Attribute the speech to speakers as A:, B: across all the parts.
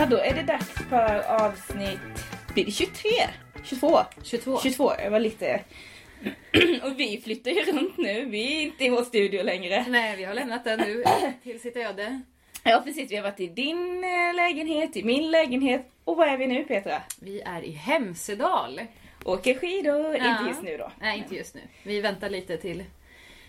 A: Ja, då är det dags för avsnitt... Blir det 23? 22?
B: 22.
A: 22, jag var lite... Och vi flyttar ju runt nu, vi är inte i vår studio längre.
B: Nej, vi har lämnat den nu till sitt öde.
A: Ja precis, vi har varit i din eh, lägenhet, i min lägenhet. Och var är vi nu Petra?
B: Vi är i Hemsedal.
A: Åker skidor,
B: Ja.
A: inte just nu då.
B: Nej, inte just nu. Vi väntar lite till,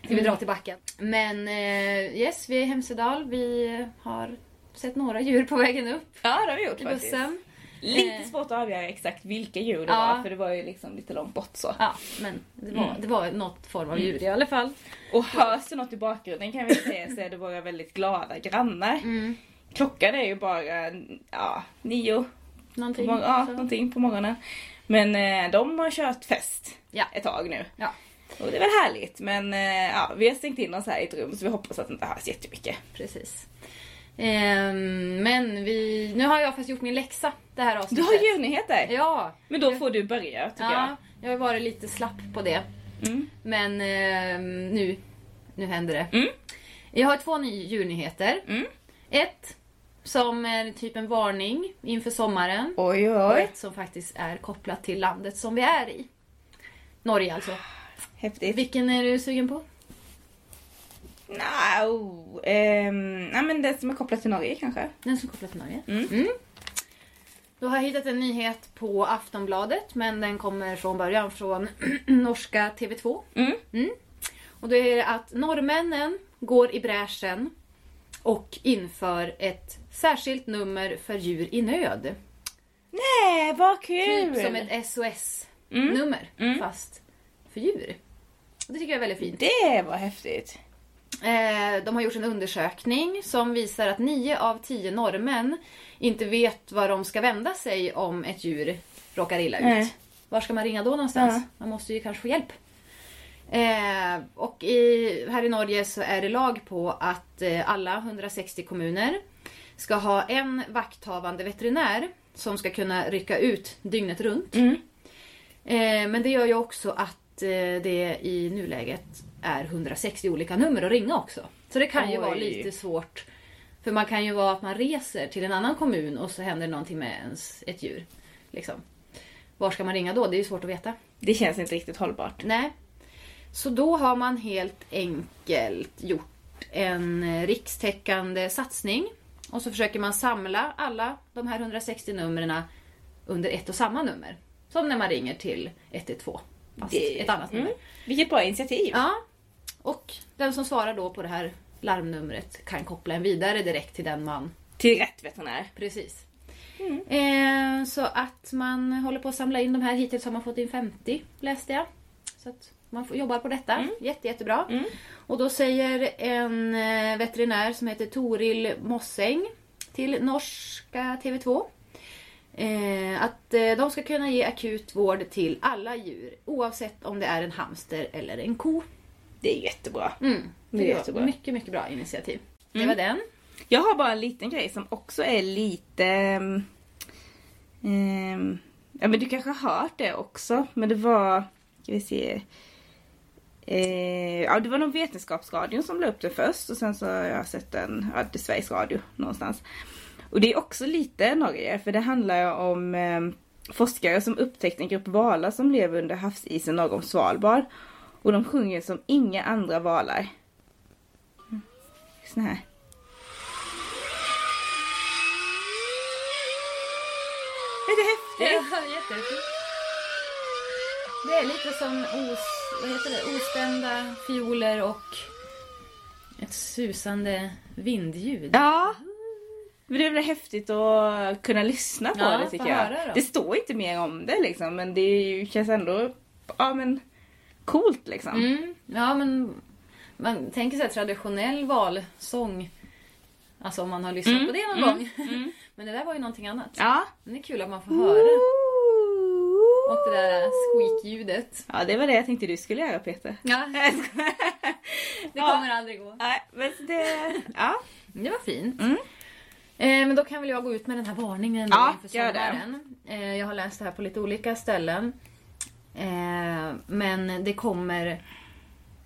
B: till vi drar till backen. Men eh, yes, vi är i Hemsedal. Vi har sett några djur på vägen upp
A: Ja det har vi gjort
B: i
A: faktiskt.
B: bussen.
A: Lite
B: Eh.
A: svårt att avgöra exakt vilka djur det
B: Ja.
A: var för det var ju liksom lite långt bort så.
B: Ja, men det var, det var något form av djur i alla fall.
A: Och hörs det något i bakgrunden kan vi säga så är det våra väldigt glada grannar.
B: Mm.
A: Klockan är ju bara ja, nio, på
B: Någonting.
A: mor- ja, någonting på morgonen. Men eh, de har kört fest
B: Ja.
A: ett tag nu.
B: Ja,
A: Och det är väl härligt men eh, ja, vi har stängt in oss här i ett rum så vi hoppas att det inte hörs jättemycket.
B: precis. Ehm, men vi, nu har jag faktiskt gjort min läxa det här
A: Du
B: avsnittet.
A: har djurnyheter!
B: Ja,
A: Men då får du börja tycker
B: ja, jag har varit lite slapp på det.
A: jag. Mm.
B: Men ehm, nu, nu händer det.
A: Mm.
B: Jag har två nya djurnyheter.
A: Mm.
B: Ett som är typ en varning inför sommaren.
A: Oj oj
B: Och ett som faktiskt är kopplat till landet som vi är i. Norge alltså.
A: Häftigt.
B: Vilken är du sugen på?
A: No, oh, ehm, nej men det som är kopplat till Norge kanske.
B: Den som är kopplad till Norge.
A: Mm.
B: Då har jag hittat en nyhet på Aftonbladet men den kommer från början från norska TV2.
A: Mm.
B: Och det är att norrmännen går i bräschen och inför ett särskilt nummer för djur i nöd.
A: Nej, vad kul!
B: Typ som ett SOS-nummer
A: Mm.
B: fast för djur. Och Det tycker jag är väldigt fint.
A: Det var häftigt.
B: Eh, de har gjort en undersökning som visar att 9 av 10 norrmän inte vet var de ska vända sig om ett djur råkar illa ut.
A: Nej.
B: Var ska man ringa då någonstans?
A: Ja.
B: Man måste ju kanske få hjälp. Eh, och i, här i Norge så är det lag på att eh, alla 160 kommuner ska ha en vakthavande veterinär som ska kunna rycka ut dygnet runt.
A: Mm.
B: Eh, men det gör ju också att eh, det i nuläget är 160 olika nummer att ringa också. Så det kan ju
A: Oj.
B: vara lite svårt. För man kan ju vara att man reser till en annan kommun och så händer någonting med ens ett djur. Liksom. Var ska man ringa då? Det är ju svårt att veta.
A: Det känns inte riktigt hållbart.
B: Nej. Så då har man helt enkelt gjort en eh, rikstäckande satsning. Och så försöker man samla alla de här 160 numren under ett och samma nummer. Som när man ringer till 112. Fast
A: Det-
B: ett annat nummer.
A: Mm. Vilket bra initiativ.
B: Ja. Och den som svarar då på det här larmnumret kan koppla en vidare direkt till den man
A: Till rätt veterinär.
B: Precis.
A: Mm.
B: Eh, så att man håller på att samla in de här. Hittills har man fått in 50 läste jag. Så att man jobbar på detta. Jätte, jättebra.
A: Mm.
B: Och då säger en eh, veterinär som heter Toril Mosseng till norska TV2 eh, att eh, de ska kunna ge akut vård till alla djur oavsett om det är en hamster eller en ko.
A: Det är jättebra.
B: Mm.
A: Det är
B: Det
A: jättebra.
B: Mycket, mycket bra initiativ. Det
A: Mm.
B: var den.
A: Jag har bara en liten grej som också är lite... ehm, ja men du kanske har hört det också. Men det var... Ska vi se. Eh, ja det var någon vetenskapsradion som la upp det först och sen så har jag sett den, ja det är Sveriges Radio någonstans. Och det är också lite Norge för det handlar om ehm, forskare som upptäckt en grupp valar som lever under havsisen norr om Svalbard. Och de sjunger som inga andra valar. Sån här. Lite häftigt.
B: Ja, jättefint. Det är lite som os, vad heter det? ostämda fioler och ett susande vindljud.
A: Ja. Men det är väl häftigt att kunna lyssna på
B: Ja,
A: det tycker jag. Det står inte mer om det liksom men det är känns ändå ja, men, coolt liksom.
B: Mm, ja, men man tänker sig traditionell valsång. Alltså om man har lyssnat
A: Mm,
B: på det någon
A: mm,
B: gång. men det där var ju någonting annat.
A: Ja.
B: Men det är kul att man får höra. Och det där squeak-ljudet.
A: Ja det var det jag tänkte du skulle göra Peter.
B: Ja, det
A: Ja.
B: kommer aldrig gå.
A: Nej men det, ja.
B: Det var fint.
A: Mm.
B: Eh, men då kan väl jag gå ut med den här varningen
A: Ja,
B: inför sommaren. Eh, jag har läst det här på lite olika ställen. Eh, men det kommer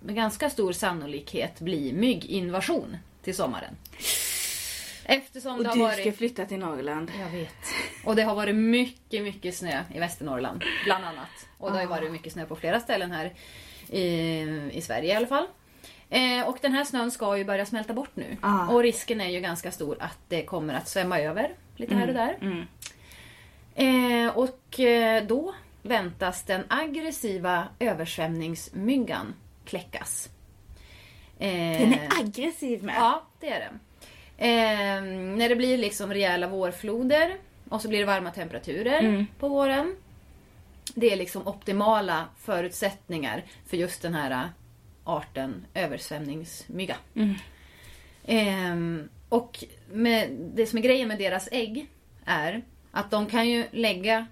B: med ganska stor sannolikhet bli mygginvasion till sommaren. Eftersom
A: Och
B: det har
A: du
B: varit...
A: ska flytta till Norrland.
B: Jag vet. Och det har varit mycket, mycket snö i Västernorrland. Bland annat. Och det har
A: Ah.
B: varit mycket snö på flera ställen här i, i Sverige i alla fall. Eh, och den här snön ska ju börja smälta bort nu.
A: Ah.
B: Och risken är ju ganska stor att det kommer att svämma över lite här och där.
A: Mm.
B: Eh, och eh, då väntas den aggressiva översvämningsmyggan kläckas. Eh,
A: Den är aggressiv med.
B: Ja, det är den. Eh, när det blir liksom rejäla vårfloder och så blir det varma temperaturer
A: Mm.
B: på våren. Det är liksom optimala förutsättningar för just den här eh, arten översvämningsmygga.
A: Mm.
B: Ehm, och det som är grejen med deras ägg är att de kan ju lägga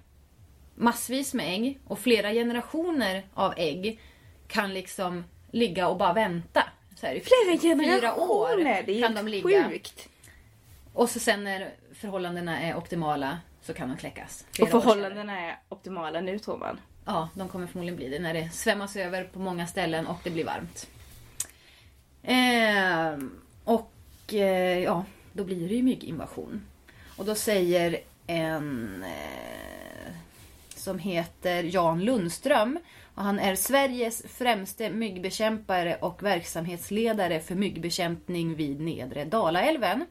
B: massvis med ägg och flera generationer av ägg kan liksom ligga och bara vänta. Så här, i
A: Flera generationer!
B: år kan de ligga.
A: sjukt.
B: Och så sen när förhållandena är optimala så kan de kläckas.
A: Och förhållandena är optimala nu tror man.
B: Ja, de kommer förmodligen bli det när det svämmas över på många ställen och det blir varmt. Ehm, och eh, ja, då blir det ju mygginvasion. Och då säger en eh, som heter Jan Lundström och han är Sveriges främste myggbekämpare och verksamhetsledare för myggbekämpning vid nedre Dalälven.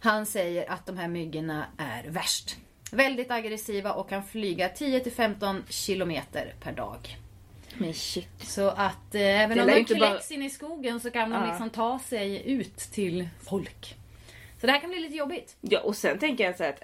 B: Han säger att de här myggorna är värst. Väldigt aggressiva och kan flyga 10-15 kilometer per dag.
A: Men shit.
B: Så att eh, även
A: Det
B: om de
A: inte bara-
B: kläcks in i skogen så kan de
A: Ja.
B: liksom ta sig ut till folk. Så det här kan bli lite jobbigt.
A: Ja och sen tänker jag så här att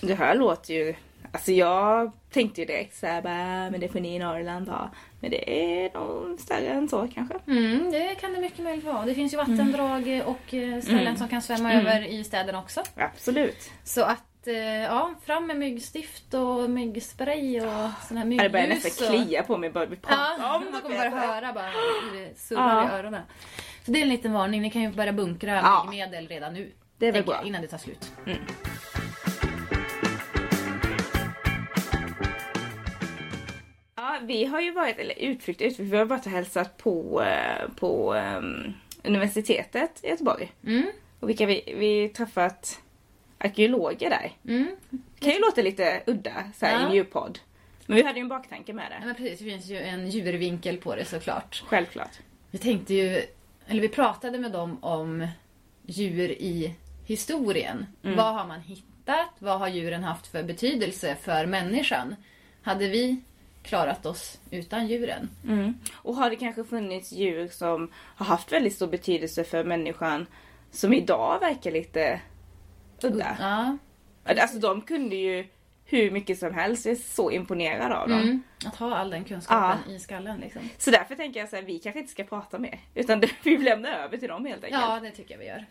A: det här låter ju Alltså jag tänkte ju direkt såhär bara, men det får ni i Norrland ha. Men det är nog större än så kanske.
B: Mm, det kan det mycket möjligt vara. Det finns ju vattendrag och eh, ställen
A: Mm.
B: som kan svämma över i städerna också.
A: Absolut.
B: Så att, eh, ja, fram med myggstift och myggspray och sån här
A: Ja, Det börjar
B: myggljus.
A: nästan
B: och...
A: klia på mig bara vi pratar
B: Ja,
A: om
B: man kommer
A: det.
B: bara höra bara hur det surrar
A: Ja.
B: i öronen. Så det är en liten varning. Ni kan ju börja bunkra
A: Ja.
B: myggmedel redan nu.
A: Det är väl
B: jag,
A: bra.
B: Innan det tar slut.
A: Vi har ju varit, eller utflykt, utflykt, vi har varit och hälsat på, eh, på ehm, universitetet i Göteborg.
B: Mm.
A: Och vilka vi, vi träffat arkeologer där.
B: Mm.
A: Det kan ju låta lite udda så här, i
B: Ja.
A: en djurpodd. Men vi hade ju en baktanke med
B: Ja,
A: det.
B: men precis, det finns ju en djurvinkel på det såklart.
A: Självklart.
B: Vi tänkte ju, eller vi pratade med dem om djur i historien. Vad har man hittat? Vad har djuren haft för betydelse för människan? Hade vi klarat oss utan djuren?
A: Mm. Och har det kanske funnits djur som har haft väldigt stor betydelse för människan som idag verkar lite udda?
B: Ja.
A: Alltså de kunde ju hur mycket som helst. Jag är så imponerad av dem.
B: Mm. Att ha all den kunskapen i skallen liksom.
A: Så därför tänker jag så här, vi kanske inte ska prata mer. Utan vi lämnar över till dem helt enkelt.
B: Ja, det tycker jag vi gör.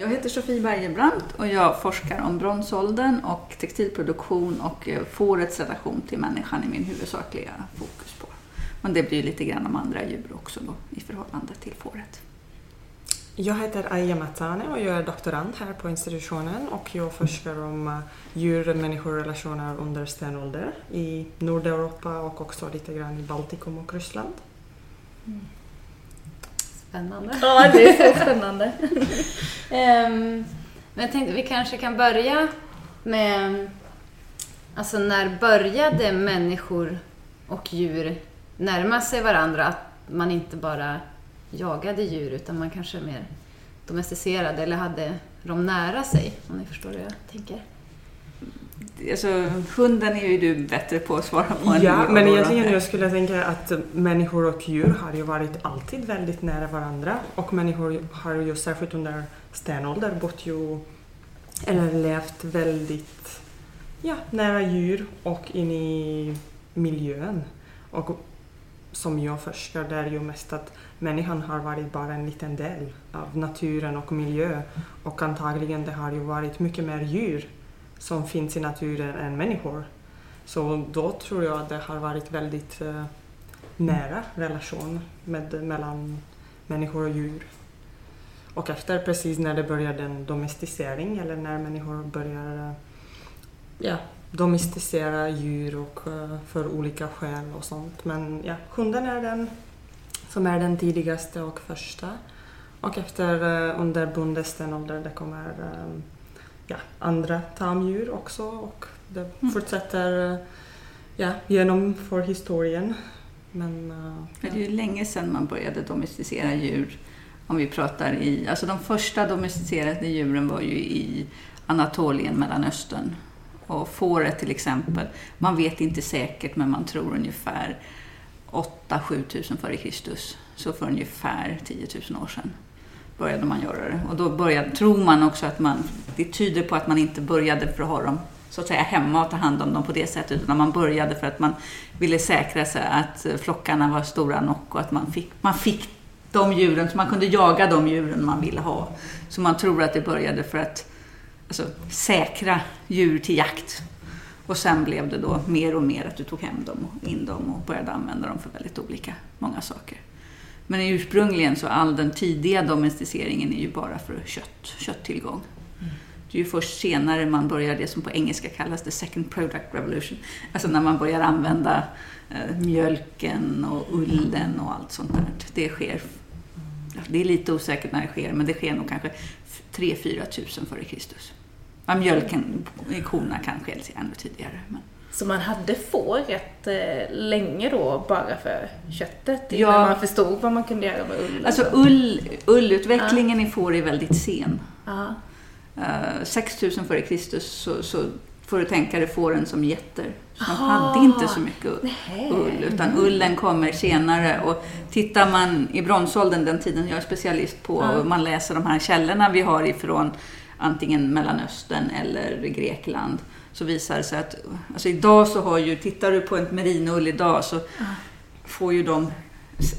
C: Jag heter Sofie Bergebrandt och jag forskar om bronsåldern och textilproduktion och eh, fårets relation till människan är min huvudsakliga fokus på. Men det blir lite grann om andra djur också då, i förhållande till fåret.
D: Jag heter Aya Matane och jag är doktorand här på institutionen och jag forskar om eh, djur-människorelationer under stenålder i Nordeuropa och också lite grann i Baltikum och Ryssland.
B: Spännande.
C: Ja, det är så spännande.
B: Ehm, men jag tänkte vi kanske kan börja med... Alltså när började människor och djur närma sig varandra? Att man inte bara jagade djur utan man kanske mer domesticerade eller hade dem nära sig. Om ni förstår hur jag tänker.
C: Alltså, hunden är ju du bättre på att svara på än
D: Ja, men egentligen jag skulle tänka att människor och djur har ju varit alltid väldigt nära varandra. Och människor har ju särskilt under stenålder bott ju eller levt väldigt ja, nära djur och in i miljön. Och som jag forskar det är ju mest att människan har varit bara en liten del av naturen och miljö och antagligen det har ju varit mycket mer djur som finns i naturen än människor. Så då tror jag att det har varit väldigt eh, nära relation med, mellan människor och djur. Och efter precis när det började en domesticering eller när människor börjar eh, ja, domesticera djur och, eh, för olika skäl och sånt. Men ja, hunden är den som är den tidigaste och första. Och efter eh, under bondestenåldern det kommer eh, ja, andra tamdjur också och det
C: Mm.
D: fortsätter eh, ja, genom för historien. Men eh,
C: För det är ju länge sedan man började domesticera djur. Om vi pratar i, alltså de första domesticerade djuren var ju i Anatolien, Mellanöstern. Och fåret till exempel, man vet inte säkert men man tror ungefär 8-7 tusen före Kristus. Så för ungefär 10 000 år sedan började man göra det. Och då började, tror man också att man, det tyder på att man inte började för att ha dem så att säga hemma och ta hand om dem på det sättet utan man började för att man ville säkra sig att eh, flockarna var stora nog och att man fick, man fick de djuren, så man kunde jaga de djuren man ville ha. Så man tror att det började för att alltså, säkra djur till jakt. Och sen blev det då mer och mer att du tog hem dem och in dem och började använda dem för väldigt olika, många saker. Men ursprungligen så all den tidiga domesticeringen är ju bara för kött, kötttillgång. Det är ju först senare man börjar det som på engelska kallas the second product revolution. Alltså när man börjar använda eh, mjölken och ullen och allt sånt där. Det sker, det är lite osäkert när det sker, men det sker nog kanske 3-4 tusen före Kristus. Ja, mjölken i korna kan ske ännu tidigare. Men.
A: Så man hade får rätt eh, länge då bara för köttet
C: Ja.
A: innan man förstod vad man kunde göra med ullen?
C: Alltså ull, ullutvecklingen i får är väldigt sen.
A: ja.
C: Uh, 6000 före Kristus så, så får du tänka dig fåren som getter. Så de
A: Aha.
C: hade inte så mycket ull. Ull, utan ullen kommer senare. Och tittar man i bronsåldern, den tiden jag är specialist på,
A: Ja.
C: och man läser de här källorna vi har ifrån antingen Mellanöstern eller Grekland, så visar det sig att alltså idag så har ju, tittar du på en merinoull idag så får ju de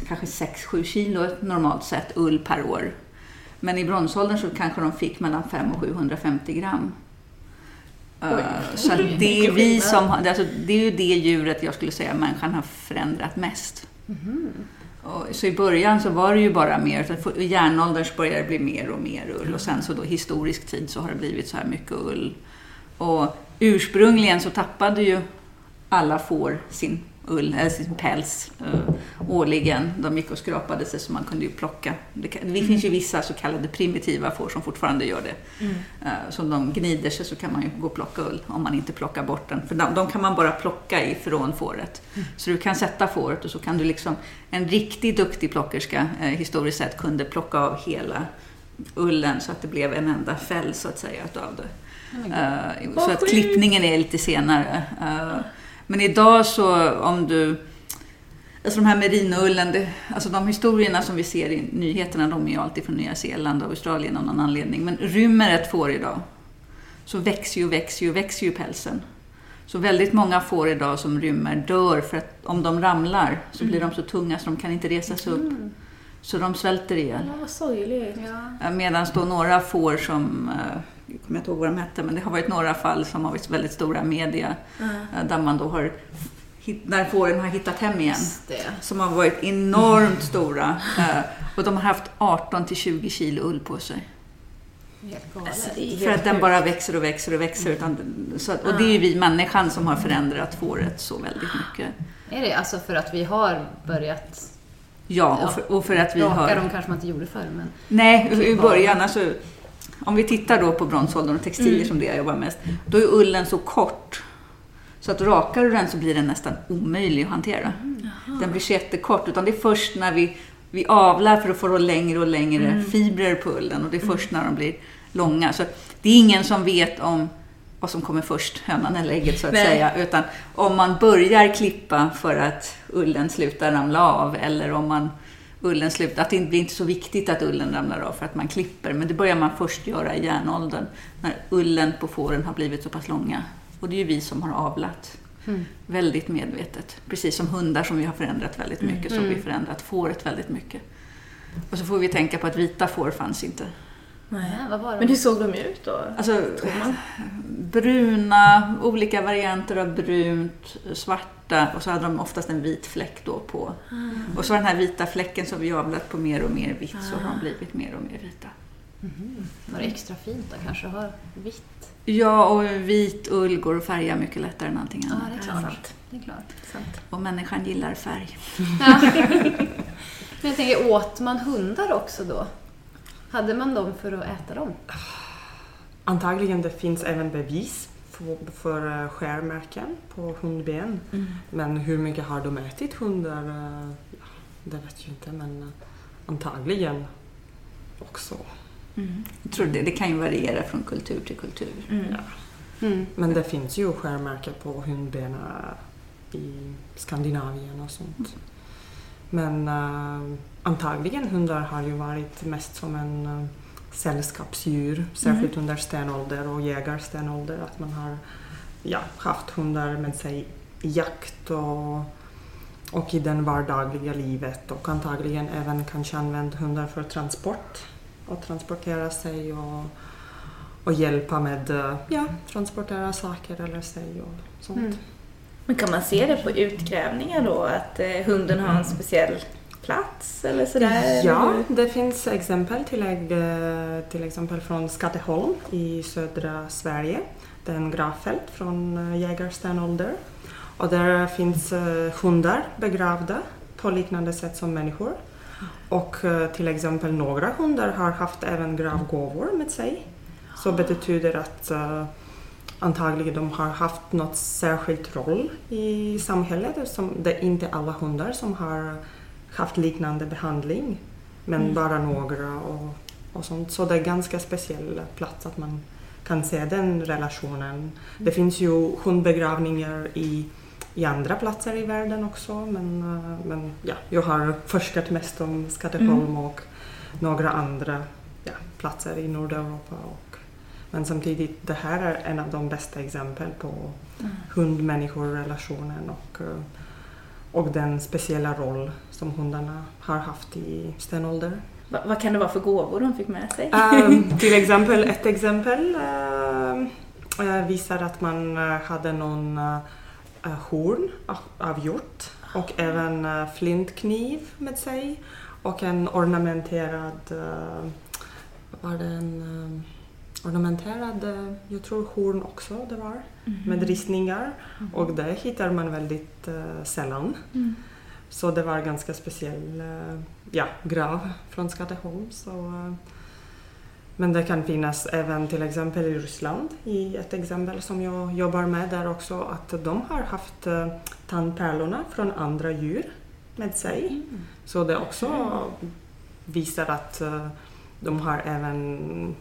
C: kanske 6-7 kilo normalt sett ull per år. Men i bronsåldern så kanske de fick mellan 500 och 750 gram.
A: Oj.
C: Eh, Så att det är vi som alltså det är ju det djuret jag skulle säga människan har förändrat mest.
A: Mhm.
C: Och, så i början så var det ju bara mer, i järnåldern så började det bli mer och mer ull och sen så då historisk tid så har det blivit så här mycket ull. Och ursprungligen så tappade ju alla får sin ull, eller sin päls eh, årligen. De gick och skrapade sig så man kunde ju plocka. Det, det finns ju vissa så kallade primitiva får som fortfarande gör det.
A: Mm.
C: Eh, Så om de gnider sig så kan man ju gå och plocka ull om man inte plockar bort den. För de, de kan man bara plocka ifrån fåret. Så du kan sätta fåret och så kan du liksom, en riktigt duktig plockerska eh, historiskt sett kunde plocka av hela ullen så att det blev en enda fäll så att säga utav det. Eh, så att klippningen är lite senare. Eh, men idag så om du Alltså de här merinullen, det, alltså de historierna som vi ser i nyheterna, de är ju alltid från Nya Zeeland och Australien av någon anledning. Men rymmer ett får idag, så växer ju, växer ju, växer ju pälsen. Så väldigt många får idag som rymmer dör för att om de ramlar så blir de så tunga så de kan inte resa sig upp.
A: Mm.
C: Så de svälter ihjäl.
A: Ja, vad sorgligt.
B: Ja.
C: Medan då några får som, eh, jag kommer inte ihåg vad de hette, men det har varit några fall som har varit väldigt stora media eh, där man då har, där fåren har hittat hem igen. Som har varit enormt stora. eh, Och de har haft 18 till 20 kilo ull på sig.
B: Helt galet.
A: Alltså,
C: För att den bara växer och växer och växer. Utan, så att, och det är ju vi människan som har förändrat fåret så väldigt mycket.
B: Är det alltså för att vi har börjat
C: Ja, och för, och för att vi
B: raka
C: har...
B: dem kanske man inte gjorde förr, men
C: Nej, i början alltså. Om vi tittar då på bronsåldern och textilier
A: Mm.
C: som det jag jobbar mest. Då är ullen så kort. Så att rakar du den så blir den nästan omöjlig att hantera. Den blir så jättekort. Utan det är först när vi, vi avlar för att få längre och längre
A: Mm.
C: fibrer på ullen. Och det är först när de blir långa. Så det är ingen som vet om vad som kommer först, hönan eller ägget så att
A: Nej.
C: säga. Utan om man börjar klippa för att ullen slutar ramla av eller om man ullen slutar, att det blir inte så viktigt att ullen ramlar av för att man klipper. Men det börjar man först göra i järnåldern när ullen på fåren har blivit så pass långa. Och det är ju vi som har avlat
B: Mm.
C: väldigt medvetet. Precis som hundar som vi har förändrat väldigt mycket så har vi förändrat fåret väldigt mycket. Och så får vi tänka på att vita får fanns inte.
A: Nej.
B: Ja, vad var det?
A: Men hur såg de ut då?
C: Alltså, bruna, olika varianter av brunt, svarta och så hade de oftast en vit fläck då på. Och så den här vita fläcken som vi avlat på mer och mer vitt så har de blivit mer och mer vita.
B: Mhm. Var det extra fint då kanske att ha vitt?
C: Ja, och vit ull går att färga mycket lättare än någonting
B: Ja,
C: annat.
B: det är
A: Ja,
B: klart.
A: sant.
B: Det är klart.
A: Sant.
C: Och människan gillar färg.
B: Men jag tänker, åt man hundar också då? Hade man dem för att äta dem?
D: Antagligen det finns även bevis för, för eh, skärmärken på hundben.
A: Mm.
D: Men hur mycket har de ätit hundar? eh, Ja, det vet jag inte men eh, antagligen också.
A: Mm.
C: Jag tror det, det kan ju variera från kultur till kultur.
A: Mm.
D: Ja.
B: Mm.
D: Men det finns ju skärmärken på hundben i Skandinavien och sånt. Men eh, antagligen hundar har ju varit mest som en uh, sällskapsdjur, särskilt under stenålder och jägarstenålder. Att man har ja, haft hundar med sig i jakt och, och i det vardagliga livet och antagligen även kanske använt hundar för transport och transportera sig och, och hjälpa med uh, ja, transportera saker eller sig och sånt.
B: Mm.
A: Men kan man se det på utgrävningar då, att eh, hunden har en speciell plats eller sådär?
D: Ja, det finns exempel till, eh, till exempel från Skatteholm i södra Sverige. Det är en gravfält från eh, jägarstenålder. Och där finns eh, hundar begravda på liknande sätt som människor. Och till exempel några hundar har haft även gravgåvor med sig. Så det betyder att antagligen de har haft något särskilt roll i samhället. Som det är inte alla hundar som har haft liknande behandling. Men
A: Mm.
D: bara några och, och sånt. Så det är ganska speciell plats att man kan se den relationen. Det finns ju hundbegravningar i, i andra platser i världen också. Men, eh, men ja, jag har forskat mest om Skatteholm
A: Mm.
D: och några andra ja, platser i Nordeuropa. Och, men samtidigt, det här är en av de bästa exempel på
A: Mm.
D: hund-människor-relationen och, eh, och den speciella roll som hundarna har haft i stenålder.
A: Va, vad kan det vara för gåvor de fick med sig?
D: Ehm, till exempel, ett exempel ehm, eh, visar att man hade någon eh, horn av, av hjort och även eh, flintkniv med sig och en ornamenterad, uh, var det en eh, ornamenterad, eh, jag tror horn också det var, med ristningar och det hittar man väldigt eh, sällan.
A: Mm.
D: Så det var ganska speciell eh, ja, grav från Skatteholm. Så, eh, men det kan finnas även till exempel i Ryssland, i ett exempel som jag jobbar med där också, att de har haft tandpärlorna från andra djur med sig. Så det också visar att de har även,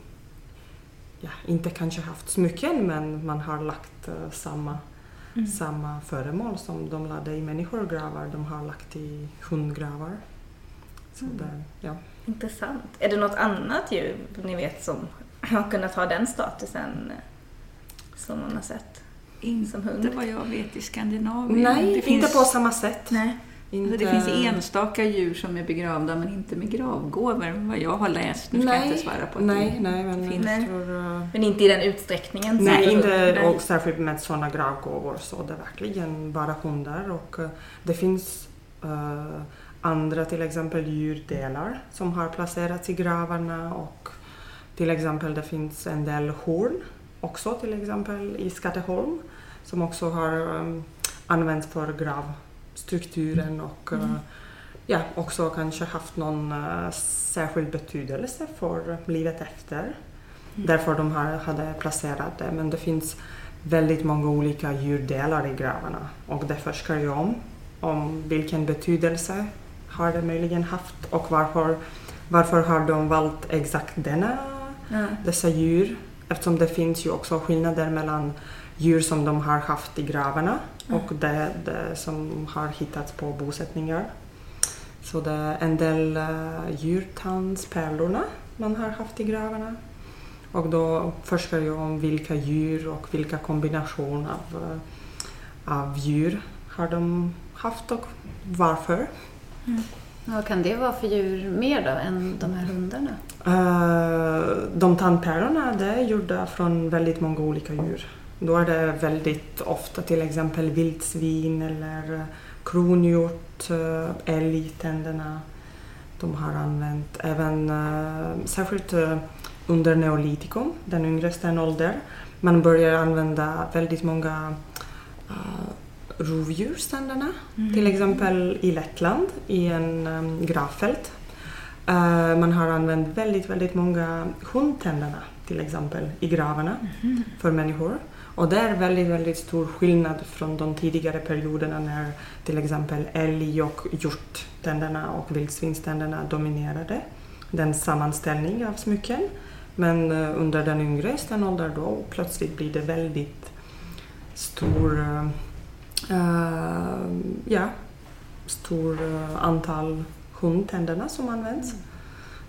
D: ja, inte kanske haft smycken, men man har lagt eh, samma
A: Mm.
D: samma föremål som de lade i människogravar, de har lagt i hundgravar. Så
A: Mm.
D: det, ja.
A: Intressant. Är det något annat djur ni vet som har kunnat ha den statusen eh, som man har sett?
C: Inte
A: Som hund?
C: vad jag vet i Skandinavien.
D: Nej,
C: det
D: inte
C: finns,
D: på samma sätt.
A: Nej.
D: Inte,
C: alltså, det finns enstaka djur som är begravda men inte med gravgåvor vad jag har läst. Nu ska jag
D: Nej,
C: inte svära på att
D: Nej,
C: det
D: nej, men
C: finns.
D: jag tror... eh,
A: Men inte i den utsträckningen?
D: Nej, inte.
A: Nej.
D: och särskilt med sådana gravgåvor så det är verkligen bara hundar och eh, det finns eh, andra till exempel djurdelar som har placerats i gravarna och till exempel det finns en del horn också till exempel i Skatteholm som också har um, använts för gravstrukturen och eh, ja, också kanske haft någon eh, särskild betydelse för livet efter. Därför de har, hade placerat det. Men det finns väldigt många olika djurdelar i gravarna och det forskar jag om. Om vilken betydelse har det möjligen haft och varför, varför har de valt exakt denna,
A: Ja.
D: dessa djur. Eftersom det finns ju också skillnader mellan djur som de har haft i gravarna och det, det som har hittats på bosättningar. Så det är en del uh, djurtandspärlorna man har haft i gravarna. Och då forskar jag om vilka djur och vilka kombination av, eh, av djur har de haft och varför.
B: Vad kan det vara för djur mer då än de här hundarna?
D: Eh, de tandpärlorna det är gjorda från väldigt många olika djur. Då är det väldigt ofta till exempel vildsvin eller eh, kronhjort, uh, älgtänderna. De har använt även eh, särskilt eh, under neolitikum, den yngre stenåldern. Man börjar använda väldigt många rovdjurständerna. Till exempel i Lettland i en um, gravfält. Eh, man har använt väldigt, väldigt många hundtänderna till exempel i gravarna för människor. Och det är väldigt, väldigt stor skillnad från de tidigare perioderna när till exempel älg och hjorttänderna och vildsvinständerna dominerade den sammanställning av smycken. Men eh, under den yngre stenåldern då plötsligt blir det väldigt stor, uh, ja, stor antal hundtänderna som används.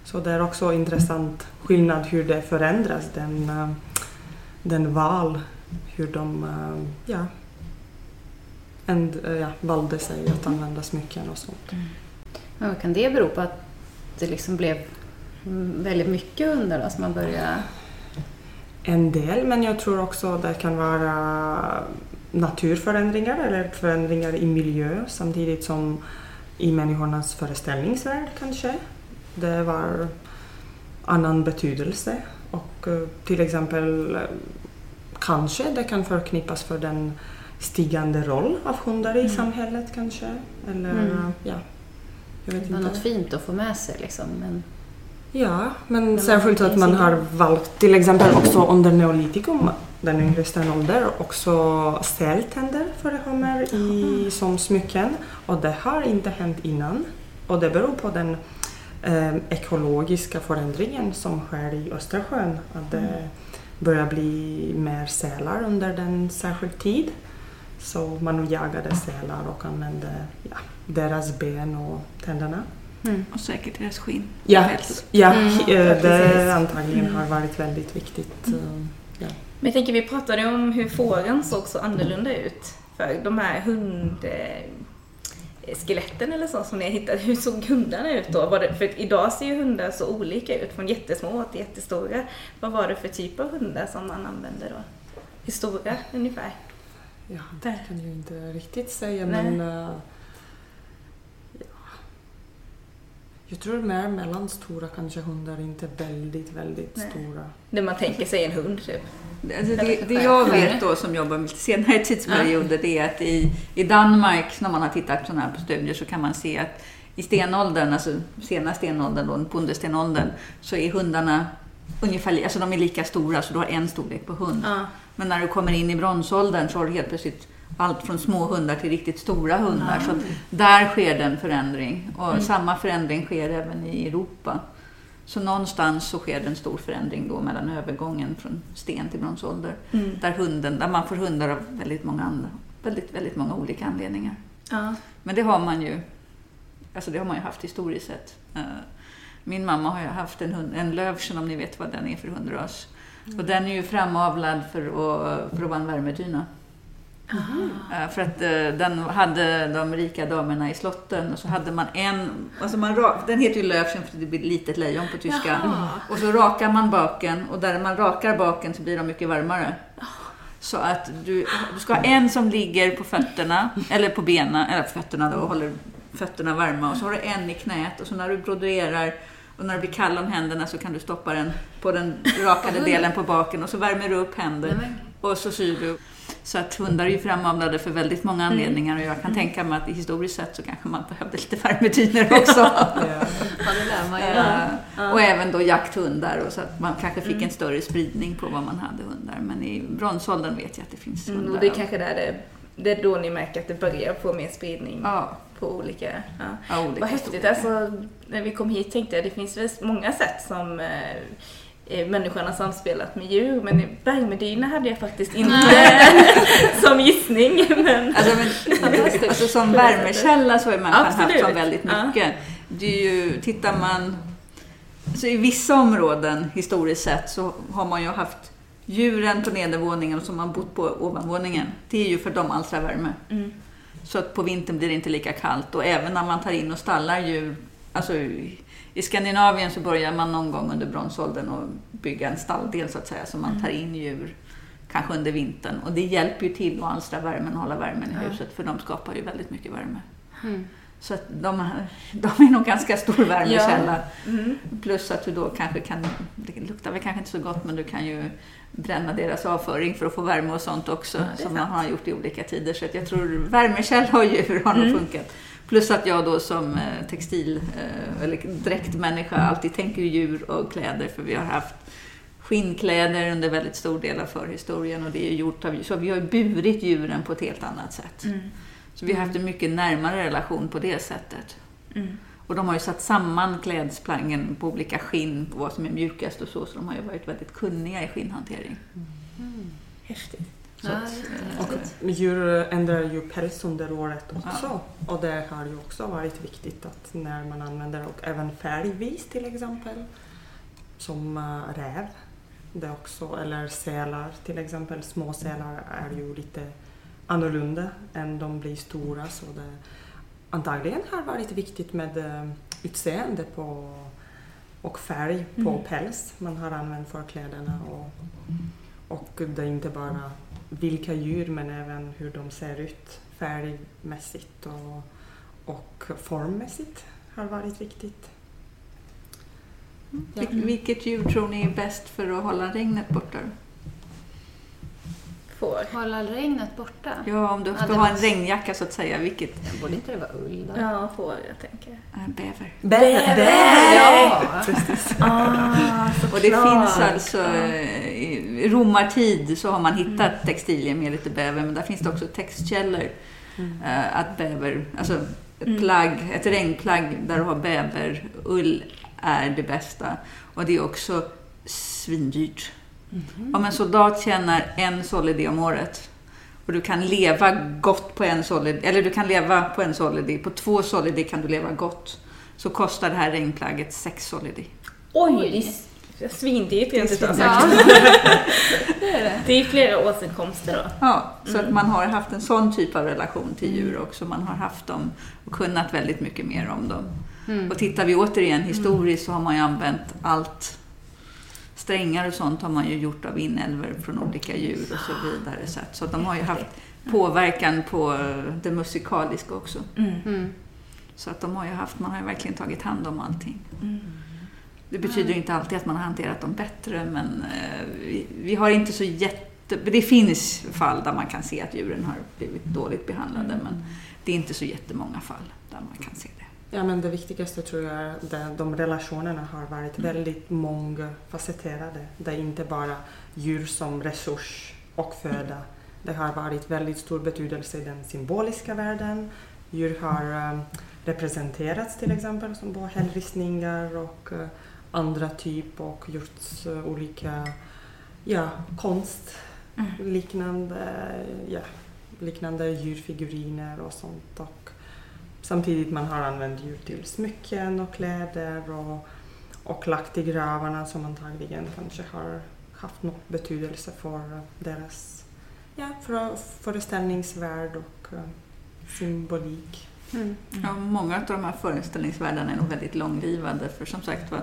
D: Så det är också intressant skillnad hur det förändras, den, den val, hur de eh, ja, änd, eh, ja, valde sig att använda smycken och sånt.
B: Ja, kan det bero på att det liksom blev mm, väldigt mycket hundar då, man började...
D: En del, men jag tror också det kan vara naturförändringar eller förändringar i miljö samtidigt som i människornas föreställningsvärld kanske. Det var annan betydelse och eh, till exempel kanske det kan förknippas för den stigande roll av hundar i samhället kanske. Eller
B: Mm.
D: ja, jag vet
B: Det var
D: inte.
B: något fint att få med sig liksom. Men...
D: Ja, men
B: man
D: särskilt att man har valt till exempel också under neolitikum, den yngre stenåldern, också sältänder förekommer i, som smycken och det har inte hänt innan. Och det beror på den eh, ekologiska förändringen som sker i Östersjön. Att det börjar bli mer sälar under den särskild tid. Så man jagade sälar och använde ja, deras ben och tänderna.
C: Och säkert deras skinn.
D: Ja, ja,
B: Mm,
D: eh, det
B: precis.
D: antagligen har varit väldigt viktigt. eh, Ja.
A: Men jag tänker, vi pratade om hur fåren såg så annorlunda ut. För de här hund... eh, skeletten eller så som ni har hittat, hur såg hundarna ut då? Det, för idag ser ju hundar så olika ut, från jättesmå till jättestora. Vad var det för typ av hundar som man använde då? Hur stora ungefär?
D: Ja, det kan jag inte riktigt säga
A: Nej.
D: men eh, ja. Jag tror mer mellanstora kanske hundar, inte väldigt, väldigt
A: Nej.
D: stora.
A: Det man tänker sig en hund typ.
C: Alltså det, det jag vet då som jobbar med lite senare tidsperioder det är att i, i Danmark när man har tittat på sådana här studier så kan man se att i stenåldern, alltså sena stenåldern, då, bondestenåldern, så är hundarna ungefär alltså de är lika stora så du har en storlek på hund.
A: Ja.
C: Men när du kommer in i bronsåldern så har du helt plötsligt allt från små hundar till riktigt stora hundar. Så där sker det en förändring. Och samma förändring sker även i Europa. Så någonstans så sker det en stor förändring då mellan övergången från sten till bronsålder.
A: Mm.
C: Där, hunden, där man får hundar av väldigt många, andra, väldigt, väldigt många olika anledningar.
A: Ja.
C: Men det har man ju, alltså det har man ju haft historiskt sett. Eh, Min mamma har ju haft en, hund, en Lövsen om ni vet vad den är för hundras. Och den är ju framavlad för att, för att vara en värmedyna. Eh, För att eh, den hade de rika damerna i slotten och så hade man en, alltså man den heter ju Löfsen för det blir litet lejon på tyska. Och så rakar man baken och där man rakar baken så blir de mycket varmare. Så att du, du ska ha en som ligger på fötterna, eller på benen, eller på fötterna då och håller fötterna varma och så har du en i knät och så när du broderar och när det blir kall om händerna så kan du stoppa den på den rakade delen på baken och så värmer du upp händer och så syr du. Så att hundar är ju framavlade för väldigt många anledningar och jag kan tänka mig att historiskt sett så kanske man behövde lite värmedyner också.
D: Ja.
B: Ja, det lär man ju.
C: Eh, Och även då jakthundar och så att man kanske fick en större spridning på vad man hade hundar. Men i bronsåldern vet jag att det finns hundar.
A: Mm, och det är kanske där det, det är då ni märker att det börjar få mer spridning
C: Ja,
A: på olika... Ja.
C: av olika
A: Vad häftigt. Alltså, när vi kom hit tänkte jag det finns väl många sätt som eh, människan har samspelat med djur. Men värmedyna hade jag faktiskt inte som gissning. Men,
C: Alltså, men, alltså som värmekälla så är människan haft
A: Absolut.
C: som väldigt
A: Ja.
C: mycket. Det är ju, tittar man... Alltså I vissa områden historiskt sett så har man ju haft djuren på nedervåningen och som har bott på ovanvåningen. Det är ju för att de alstrar värme.
A: mm.
C: Så att på vintern blir det inte lika kallt. Och även när man tar in och stallar djur. Alltså i Skandinavien så börjar man någon gång under bronsåldern att bygga en stalldel så att säga. Så man tar in djur kanske under vintern. Och det hjälper ju till att alstra värmen och hålla värmen i
A: Ja.
C: huset. För de skapar ju väldigt mycket värme.
B: Mm.
C: Så att de, de är nog ganska stor värmekälla.
A: Mm.
C: Plus att du då kanske kan, det luktar väl kanske inte så gott men du kan ju bränna deras avföring för att få värme och sånt också.
A: Ja,
C: som man
A: sant.
C: har gjort i olika tider. Så att jag tror värmekälla och djur har nog
A: Mm.
C: funkat. Plus att jag då som eh, textil eh, eller dräktmänniska alltid tänker djur och kläder för vi har haft skinnkläder under väldigt stor del av förhistorien och det är gjort av djur. Så vi har burit djuren på ett helt annat sätt.
A: Mm.
C: Så vi har haft en mycket närmare relation på det sättet.
A: Mm.
C: Och de har ju satt samman klädesplaggen på olika skinn, på vad som är mjukast och så, så de har ju varit väldigt kunniga i skinnhantering.
A: Häftigt.
C: Så eh,
D: Och djur ändrar ju päls under året också. Och det har ju också varit viktigt att när man använder och även färgvis till exempel. Som eh, räv. Det också, eller sälar till exempel. Små sälar är ju lite annorlunda än de blir stora. Så det antagligen har varit viktigt med eh, utseende på och färg på
A: Mm.
D: päls man har använt för kläderna. Och, och det är inte bara vilka djur men även hur de ser ut färgmässigt och, och formmässigt har varit viktigt.
C: Vil- Vilket djur tror ni är bäst för att hålla regnet borta?
A: Får.
B: Hålla regnet borta.
C: Ja, om du
B: Ja,
C: ska
B: det
C: ha en
B: måste-
C: regnjacka så att säga, vilket?
B: Borde inte det vara ull då?
A: Ja, får jag tänker.
C: Äh, bäver.
D: Bäver!
B: Ja!
A: Ah,
C: Och det finns alltså, romartid så har man hittat textilier med lite bäver, men där finns det också textkällor.
D: Mm.
C: eh, Att bäver, alltså ett
A: Mm.
C: plagg, ett regnplagg där du har bäverull är det bästa. Och det är också svindyrt. Om en soldat tjänar en solidi om året och du kan leva gott på en solidi, eller du kan leva på en solidi, på två solidi kan du leva gott, så kostar det här regnplagget sex solidi.
A: Oj! Det är svindyrt rent utav
B: Ja. det är det.
A: Det är flera årsinkomster då.
C: Ja, så
A: Mm.
C: att man har haft en sån typ av relation till djur också. Man har haft dem och kunnat väldigt mycket mer om dem.
B: Mm.
C: Och tittar vi återigen historiskt så har man ju använt allt. Strängar och sånt har man ju gjort av inälvor från olika djur och så vidare. Så att, så att de har ju haft påverkan på det musikaliska också.
A: Mm.
B: Mm.
C: Så att de har ju haft, man har ju verkligen tagit hand om allting.
A: Mm.
C: Det betyder inte alltid att man har hanterat dem bättre, men eh, vi, vi har inte så jätte... Det finns fall där man kan se att djuren har blivit dåligt behandlade,
A: Mm.
C: men det är inte så jättemånga fall där man kan se det.
D: Ja, men det viktigaste tror jag är att de relationerna har varit väldigt mångfacetterade. Det är inte bara djur som resurs och föda. Det har varit väldigt stor betydelse i den symboliska världen. Djur har eh, representerats till exempel som på hällristningar och eh, andra typ och gjorts eh, olika ja, konst
A: Mm.
D: liknande, ja, liknande djurfiguriner och sånt. Och samtidigt man har använt djur till smycken och kläder och, och lagt i gravarna som antagligen kanske har haft någon betydelse för deras ja, för, föreställningsvärld och eh, symbolik.
B: Mm.
C: Ja, många av de här föreställningsvärldarna är nog väldigt långlivade, för som sagt var,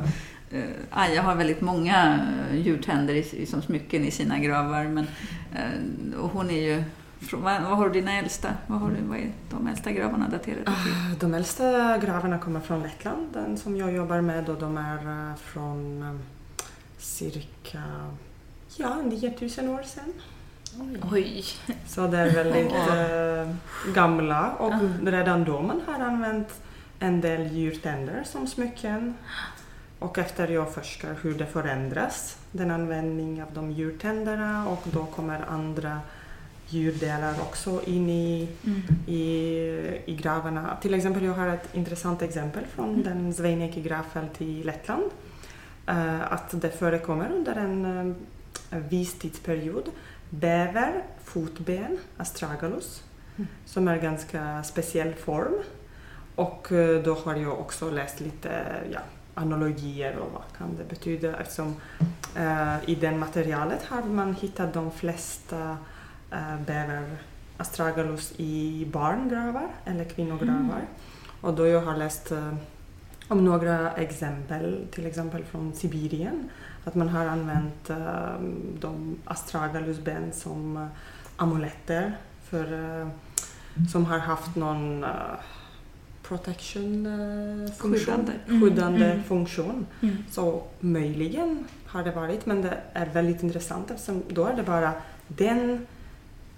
C: Aja har väldigt många eh, djurtänder i, som smycken i sina gravar, men, eh, och hon är ju vad, vad har du dina äldsta? Vad, har du, vad är de äldsta gravarna daterade till?
D: Ah, De äldsta gravarna kommer från Lettland, den som jag jobbar med, och de är eh, från eh, cirka ja, 9000 år sedan.
A: Oj.
D: Så det är väldigt eh, gamla och redan då man har använt en del djurtänder som smycken. Och efter jag forskar hur det förändras, den användning av de djurtänderna och då kommer andra djurdelar också in i,
A: Mm.
D: i, i gravarna. Till exempel, jag har ett intressant exempel från den Sveineki gravfält i Lettland. Eh, att det förekommer under en uh, viss tidsperiod bäver, fotben, astragalus, som är ganska speciell form. Och eh, då har jag också läst lite ja, analogier och vad kan det betyda eftersom eh, i det materialet har man hittat de flesta eh, bäver astragalus i barngravar eller kvinnogravar. Och då jag har läst eh, om några exempel, till exempel från Sibirien, att man har använt eh, de astragalusben som eh, amuletter för, eh, som har haft någon eh, protection eh, funktion,
C: Skyddande.
A: Mm,
D: skyddande
A: mm.
D: funktion.
A: Mm.
D: Så möjligen har det varit, men det är väldigt intressant eftersom då är det bara den,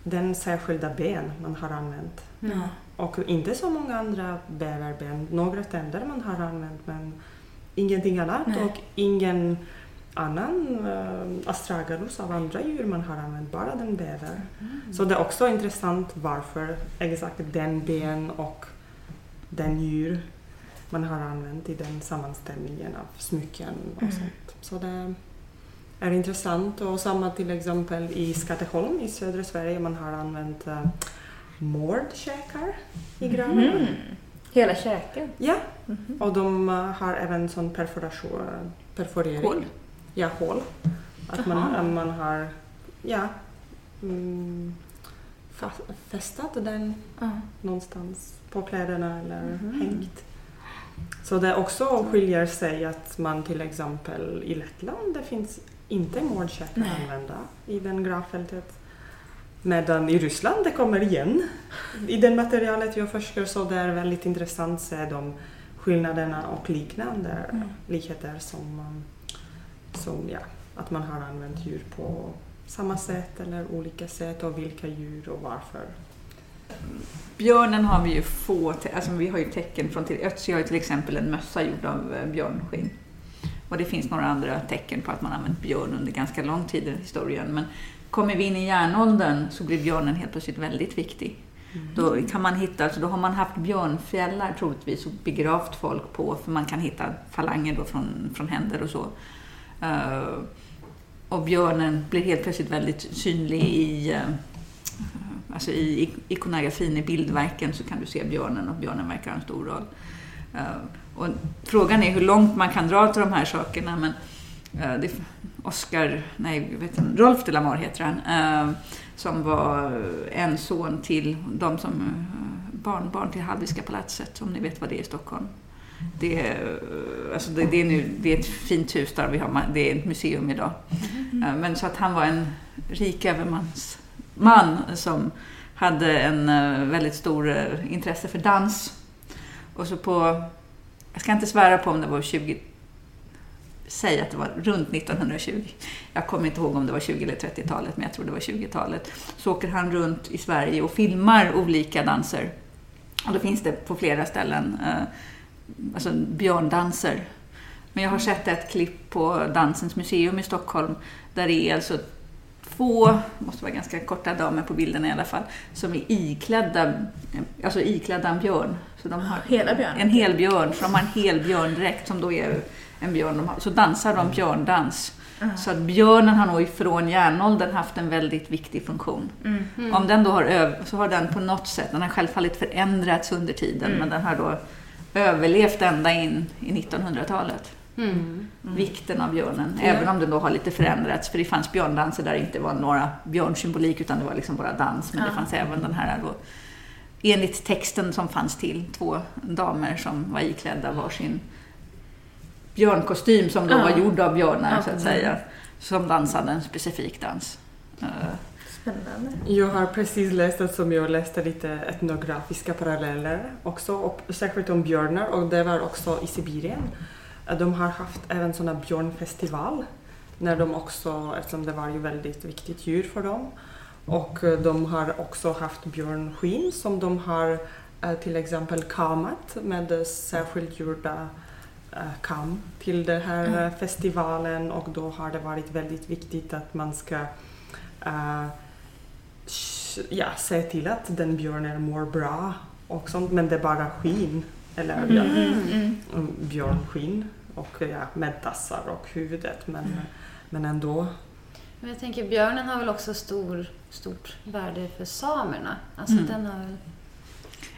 D: den särskilda ben man har använt.
B: Mm.
D: Och inte så många andra bäverben. Några tänder man har använt men ingenting annat.
A: Nej.
D: Och ingen annan uh, astragalus av andra djur man har använt, bara den bäver. Så det är också intressant varför exakt den ben och den djur man har använt i den sammanställningen av smycken och
A: Mm.
D: sånt. Så det är intressant. Och samma till exempel i Skatteholm i södra Sverige, man har använt uh, mårdkäkar i gravarna.
A: Mm. Hela käken?
D: Ja,
A: Mhm.
D: och de uh, har även sån perforation, perforering.
C: Hål.
D: Ja, hål. Att man,
A: Aha.
D: man har ja, mm, fästat den
A: Ja.
D: någonstans på kläderna eller
A: Mhm.
D: hängt. Så det också skiljer sig att man till exempel i Lettland det finns inte mårdkäkar
A: Nej.
D: använda i den gravfältet. Medan i Ryssland det kommer igen i det materialet jag forskar så det är väldigt intressant att se de skillnaderna och liknande
A: Mm.
D: likheter som, som ja, att man har använt djur på samma sätt eller olika sätt och vilka djur och varför.
C: Björnen har vi ju få, alltså vi har ju tecken från till Ötzi har ju till exempel en mössa gjord av eh, björnskinn. Och det finns några andra tecken på att man använt björn under ganska lång tid i historien. Men kommer vi in i järnåldern så blir björnen helt plötsligt väldigt viktig. Då kan man hitta, alltså då har man haft björnfjällar troligtvis och begravt folk på, för man kan hitta falanger då från, från händer och så. Eh, och björnen blir helt plötsligt väldigt synlig i, eh, alltså i ik- ikonografin, i bildverken så kan du se björnen och björnen verkar ha en stor roll. Eh, och frågan är hur långt man kan dra till de här sakerna, men eh, det, Oscar, nej, vet inte, Rolf de la Mar heter han, eh, som var en son till de som barnbarn till Hallwylska palatset, om ni vet vad det är i Stockholm. Det är, alltså det, det, är nu, det är ett fint hus där vi har, det är ett museum idag. Eh, Men så att han var en rik man som hade en eh, väldigt stor eh, intresse för dans. Och så på, jag ska inte svära på om det var 20, säg att det var runt 1920. Jag kommer inte ihåg om det var 20 eller 30-talet, men jag tror det var 20-talet. Så åker han runt i Sverige och filmar olika danser. Och då finns det på flera ställen eh, alltså björndanser. Men jag har sett ett klipp på Dansens museum i Stockholm där det är alltså två, måste vara ganska korta damer på bilderna i alla fall, som är iklädda, alltså iklädda en björn. Så de har
A: Hela björnen?
C: En hel björn, för de har en hel björndräkt som då är en björn. De har, så dansar de björndans. Så att björnen har nog ifrån järnåldern haft en väldigt viktig funktion.
A: Mm.
C: Om den då har öv- så har den på något sätt, den har självfallet förändrats under tiden,
A: Mm.
C: men den har då överlevt ända in i 1900-talet.
B: Mm.
C: Vikten av björnen,
D: Ja.
C: även om den då har lite förändrats. För det fanns björndanser där det inte var några björnsymbolik utan det var liksom bara dans. Men det fanns även den här då, enligt texten som fanns till, två damer som var iklädda varsin björnkostym som då
A: Ja.
C: var gjord av björnar
A: Ja,
C: så att säga. Som dansade en specifik dans. Eh,
A: Spännande.
D: Jag har precis läst det som jag läste lite etnografiska paralleller också, och särskilt om björnar och det var också i Sibirien. De har haft även sådana björnfestival när de också, eftersom det var ju väldigt viktigt djur för dem. Och eh, de har också haft björnskinn som de har eh, till exempel kamat med eh, särskilt gjorda eh, kam till den här
A: Mm.
D: eh, festivalen och då har det varit väldigt viktigt att man ska eh, sh- ja, se till att den björnen mår bra och sånt, men det är bara skinn, eller ja,
A: Mm, mm.
D: mm, björnskinn och ja, med tassar och huvudet, men, men ändå.
B: Men jag tänker björnen har väl också stor, stort värde för samerna. Alltså
C: Mm.
B: den har väl...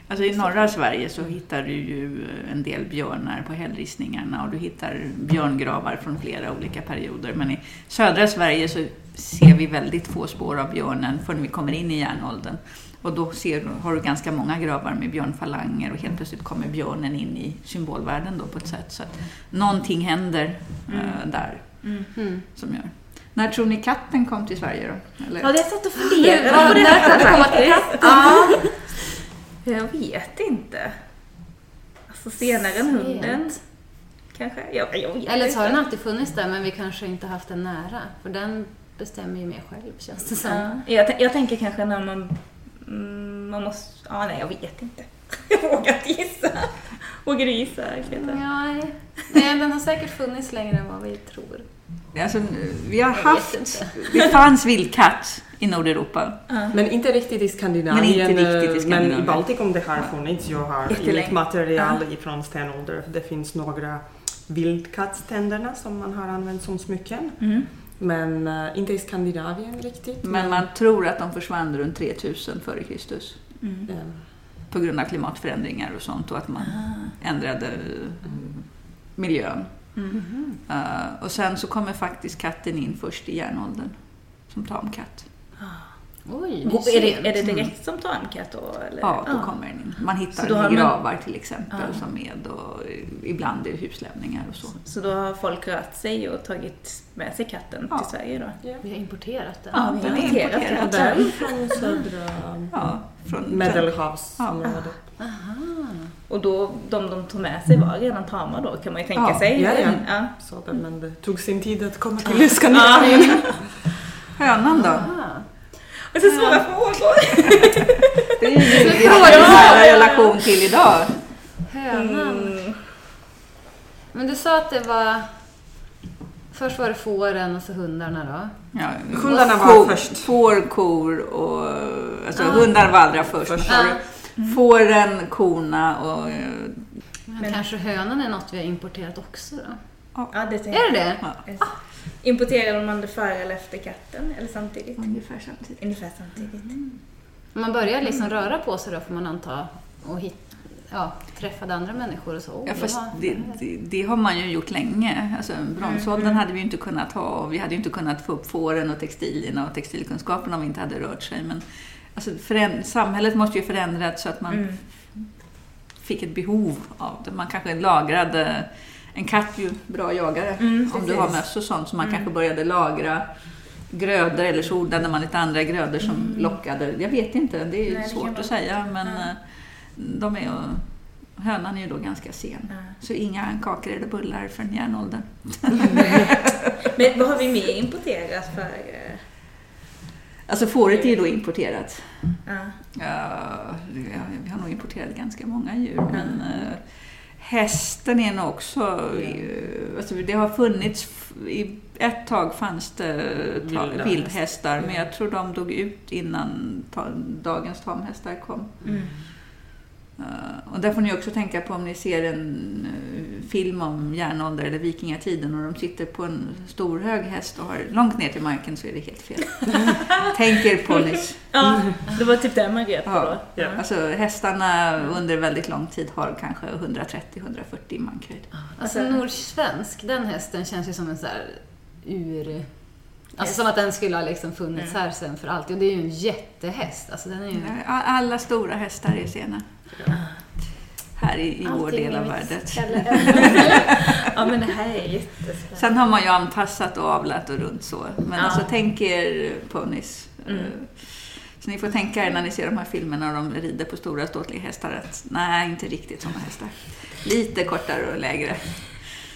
C: Alltså i norra Sverige så hittar du ju en del björnar på hällristningarna och du hittar björngravar från flera olika perioder. Men i södra Sverige så ser vi väldigt få spår av björnen förrän vi kommer in i järnåldern. Och då ser, har du ganska många gravar med björnfalanger och helt plötsligt kommer björnen in i symbolvärlden då på ett sätt. Så att någonting händer eh, där
B: Mm.
C: som gör. När tror ni katten kom till Sverige då? Eller?
A: Ja, det satt och funderade på det. Ja. Jag vet inte. Så senare än hunden. Kanske? Jag, jag vet
B: Eller så har den alltid funnits där men vi kanske inte haft den nära. För den bestämmer ju mer själv känns det som.
A: Ja, jag, jag tänker kanske när man... Mm, man måste... Ja, nej, jag vet inte. Jag vågar inte gissa. Vågar du gissa, Greta?
B: Nej. Nej, den har säkert funnits längre än vad vi tror.
C: Alltså, vi har haft, det fanns vildkatt i Nordeuropa.
D: Men inte riktigt i Skandinavien.
C: Men inte riktigt i
D: eh,
C: Skandinavien.
D: Men i Baltikum det har funnits. Jag har inget material ifrån stenålder. Det finns några vildkattständerna som man har använt som smycken.
A: Mm.
D: Men eh, inte i Skandinavien riktigt.
C: Men man tror att de försvann runt 3000 före Kristus.
A: Mm.
D: eh,
C: På grund av klimatförändringar och sånt och att man ändrade eh, miljön.
A: Mm.
C: Eh, och sen så kommer faktiskt katten in först i järnåldern. Som tamkatt.
B: Oj,
A: Gå-
B: det
A: Är det, är det
C: Mm.
A: direkt som tamkatt då? Eller?
C: Ja, då kommer den in. Man
A: Så
C: hittar
A: då har
C: den i
A: man-
C: gravar till exempel
A: Ja.
C: som med och ibland i huslämningar och så.
A: Så då har folk rört sig och tagit med sig katten
C: Ja.
A: till Sverige då?
B: Vi har importerat den.
A: Ja, vi har
C: den är
A: importerat
D: det är från södra
C: Ja, från
D: medelhavsområdet.
B: Aha.
A: Och då, de de tog med sig var redan tama då kan man ju tänka
C: Ja,
A: sig.
D: ja, ja.
A: ja.
D: Så det, men det tog sin tid att komma till Skandinavien.
C: Hönan då?
B: Aha.
A: Och så svåra frågor!
C: Det är ju vi har en nära relation till idag.
B: Hönan.
A: Mm.
B: Men du sa att det var... Först var det fåren och så hundarna då?
C: Ja,
D: Hundarna var
C: ko-
D: först.
C: Får, kor och... Alltså
B: Ah.
C: hundar var allra först.
D: Först.
C: Var det Fåren, korna och...
B: Men,
A: Men-
B: kanske hönan är något vi har importerat också då?
A: Ja, det tänker
B: Är det det?
C: Ja,
A: Importerade man det före eller efter katten? Eller samtidigt?
C: ungefär samtidigt.
A: Ungefär samtidigt.
B: Om man börjar liksom röra på sig då får man anta och hit, ja, träffade andra människor och så. Oh,
C: Ja,
B: det
C: fast det, det, det har man ju gjort länge. Alltså, bronsåldern
A: Mm.
C: hade vi ju inte kunnat ha och vi hade ju inte kunnat få upp fåren och textilierna och textilkunskapen om vi inte hade rört sig. Men alltså, föränd- samhället måste ju förändras så att man
A: Mm.
C: fick ett behov av det. Man kanske lagrade En katt är ju bra jagare
A: Mm,
C: om du har möss och sånt. Så man
A: Mm.
C: kanske började lagra grödor eller så odlade man lite andra grödor som lockade. Jag vet inte, det är
A: Mm. Nej,
C: svårt att säga. Men
A: Ja.
C: eh, de är ju, hönan är ju då ganska sen.
A: Ja.
C: Så inga kakor eller bullar förrän järnåldern.
A: Men vad har vi mer importerat för... eh,
C: Alltså fåret är ju då importerat.
A: Ja.
C: Ja, vi har- vi har nog importerat ganska många djur. Men eh, hästen är nog också... Alltså det har funnits... I ett tag fanns det ta, vildhästar, men
D: Ja.
C: jag tror de dog ut innan ta, dagens tamhästar kom.
A: Mm.
C: Eh, och där får ni också tänka på om ni ser en eh, film om järnålder eller vikingatiden och de sitter på en stor hög häst och har långt ner till marken så är det helt fel. Tänk er ponnys.
A: ja, det var typ det man grep på
C: Ja.
A: då.
D: Ja.
C: Alltså hästarna under väldigt lång tid har kanske 130-140 mankhöjd.
B: Alltså nordsvensk, den hästen känns ju som en så här ur... Alltså som att den skulle ha liksom funnits här sen för alltid. Och det är ju en jättehäst. Alltså den är ju...
C: Alla stora hästar är sena. Här i, i vår del av världen.
A: Ja men det här är jättespännande.
C: Sen har man ju anpassat och avlat och runt så. Men
A: Ja.
C: alltså tänk er ponnys.
A: Mm.
C: Eh, Så ni får tänka er när ni ser de här filmerna och de rider på stora ståtliga hästar att nej, inte riktigt sådana hästar. Lite kortare och lägre.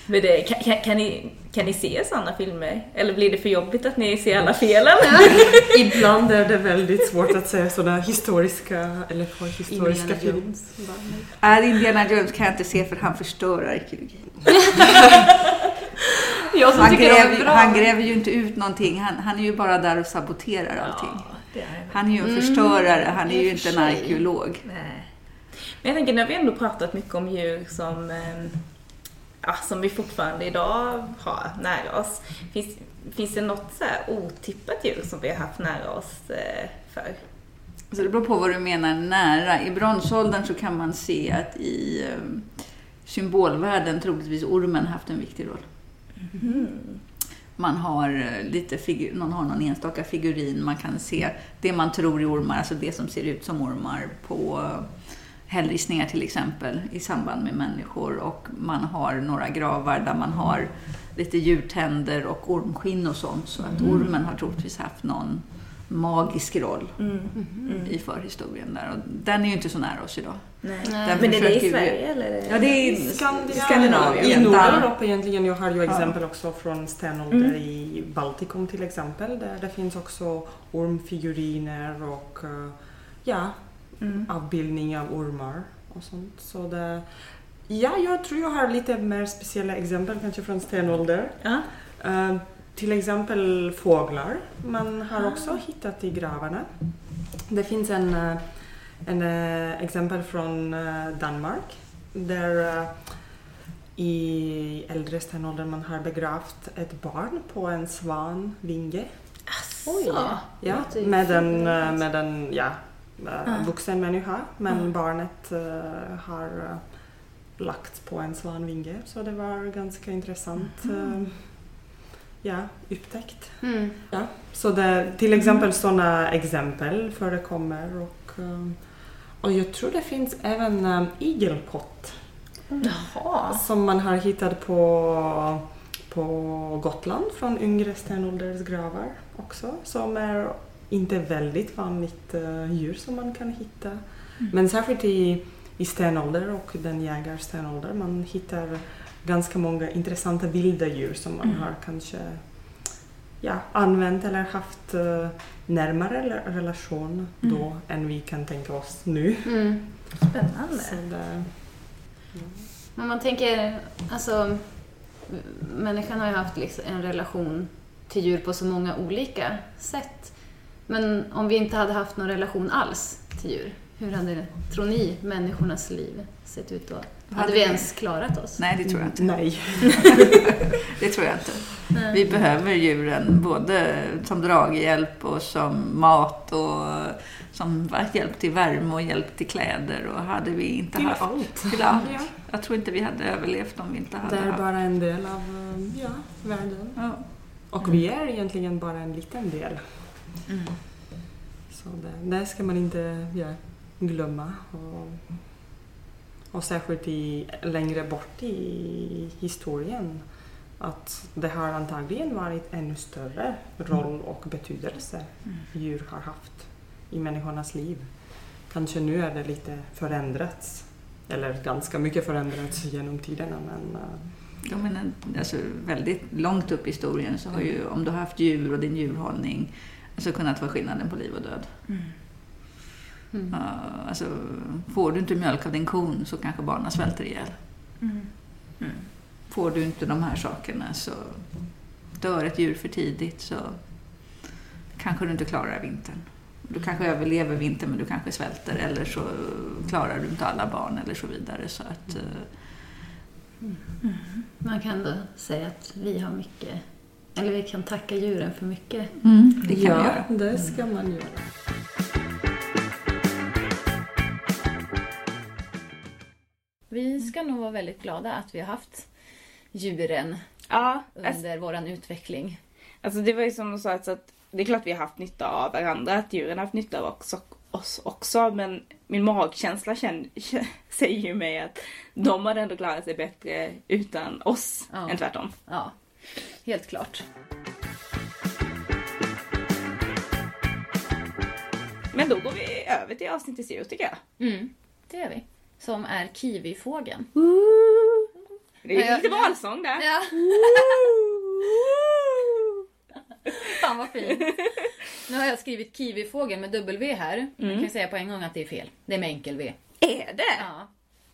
A: Men det, kan, kan, kan, ni, kan ni se sådana filmer? Eller blir det för jobbigt att ni ser alla felen?
D: Ibland är det väldigt svårt att säga sådana historiska eller historiska filmer.
C: Är Indiana Jones kan jag inte se för han förstör arkeologi.
B: Jag som
C: Han gräver, han gräver ju inte ut någonting. Han, han är ju bara där och saboterar allting.
A: det är.
C: Han är ju en
B: Mm,
C: förstörare, han är ju inte en arkeolog.
A: Nej. Men jag tänker, nu har vi ändå pratat mycket om djur som, eh, ja, som vi fortfarande idag har nära oss. Finns, finns det något så här otippat djur som vi har haft nära oss eh, för?
C: Så det beror på vad du menar nära. I bronsåldern så kan man se att i eh, symbolvärlden troligtvis ormen haft en viktig roll. Man har eh, lite figur, någon har någon enstaka figurin, man kan se det man tror är ormar, alltså det som ser ut som ormar på hällristningar till exempel i samband med människor och man har några gravar där man har lite djurtänder och ormskinn och sånt så att ormen har troligtvis haft någon magisk roll
A: Mm.
B: Mhm.
C: i förhistorien där och den är ju inte så nära oss idag.
A: Nej. Men är det i
C: försöker vi-
A: Sverige eller?
C: Ja, det är
D: I
C: i
D: Skandinavien.
C: Skandinavien.
D: I
C: Ja.
D: Nordeuropa egentligen. Jag har ju exempel också från stenålder i Baltikum till exempel. Där det finns också ormfiguriner och eh, ja,
A: Mm.
D: avbildning av ormar och sånt. Så det, ja, jag tror jag har lite mer speciella exempel kanske från stenålder.
A: Ja.
D: Eh, till exempel fåglar man har också hittat i gravarna. Det finns en, eh, en eh, exempel från Danmark där i äldre stenålder man har begravt ett barn på en svanvinge.
B: Oj.
D: Ja, med en, med en ja, eh, vuxen människa men barnet eh, har uh, lagts på en svanvinge så det var ganska intressant eh, ja, upptäckt.
B: Mm.
D: Ja. Så det, till exempel sådana exempel förekommer och, eh, och jag tror det finns även um, igelkott
A: Jaha.
D: som man har hittat på, på Gotland från yngre stenåldersgravar också. Som är inte väldigt vanligt uh, djur som man kan hitta. Men särskilt i, i stenålder och den jägarstenålder man hittar ganska många intressanta vilda djur som man har kanske ja, använt eller haft uh, närmare rela- relation då än vi kan tänka oss nu.
B: Mm.
A: Spännande.
D: Så det,
B: Men man tänker, alltså människan har ju haft liksom en relation till djur på så många olika sätt. Men om vi inte hade haft någon relation alls till djur, hur hade, tror ni, människornas liv sett ut då? Hade
C: Hade
B: vi ens klarat oss?
C: Nej, det tror jag inte.
D: Nej.
C: Det tror jag inte.
B: Nej.
C: Vi behöver djuren både som draghjälp och som mat och som hjälp till värme och hjälp till kläder. Och hade vi inte
D: Till
C: haft...
D: allt.
C: Till allt.
D: Ja.
C: Jag tror inte vi hade överlevt om vi inte
D: Det
C: hade
D: är
C: haft...
D: bara en del av eh, ja, världen.
C: Ja.
D: Och vi är egentligen bara en liten del.
A: Mm.
D: Så det, det ska man inte ja, glömma. Och, och särskilt i, längre bort i historien. Att det har antagligen varit ännu större roll och betydelse djur har haft i människornas liv. Kanske nu är det lite förändrats. Eller ganska mycket förändrats genom tiderna men eh,
C: Ja, men en- alltså, väldigt långt upp i historien så har ju, om du har haft djur och din djurhållning, alltså kunnat vara skillnaden på liv och död.
B: Mm.
C: Ja, alltså, får du inte mjölk av din kon så kanske barnen svälter ihjäl.
A: Mm.
C: Får du inte de här sakerna så dör ett djur för tidigt så kanske du inte klarar vintern. Du kanske överlever vintern men du kanske svälter eller så klarar du inte alla barn eller så vidare. Så att, eh,
B: Man kan då säga att vi har mycket, eller vi kan tacka djuren för mycket.
C: det kan vi göra.
D: det ska man göra.
B: Vi ska nog vara väldigt glada att vi har haft djuren
A: Ja, alltså,
B: under våran utveckling.
A: alltså det var ju som du sa, alltså att det är klart vi har haft nytta av varandra, att djuren har haft nytta av också, oss också, men min magkänsla känner, säger ju mig att de hade ändå klarat sig bättre utan oss
B: Ja.
A: än tvärtom.
B: Ja, helt klart.
A: Men då går vi över till avsnitt zero tycker jag.
B: Mm, det gör vi. Som är kiwifågeln.
A: Det är lite valsång där.
B: Ja, fan vad fint. Nu har jag skrivit kiwifågel med W här. Jag kan säga på en gång att det är fel. Det är med enkel V.
A: Är det?
B: Ja,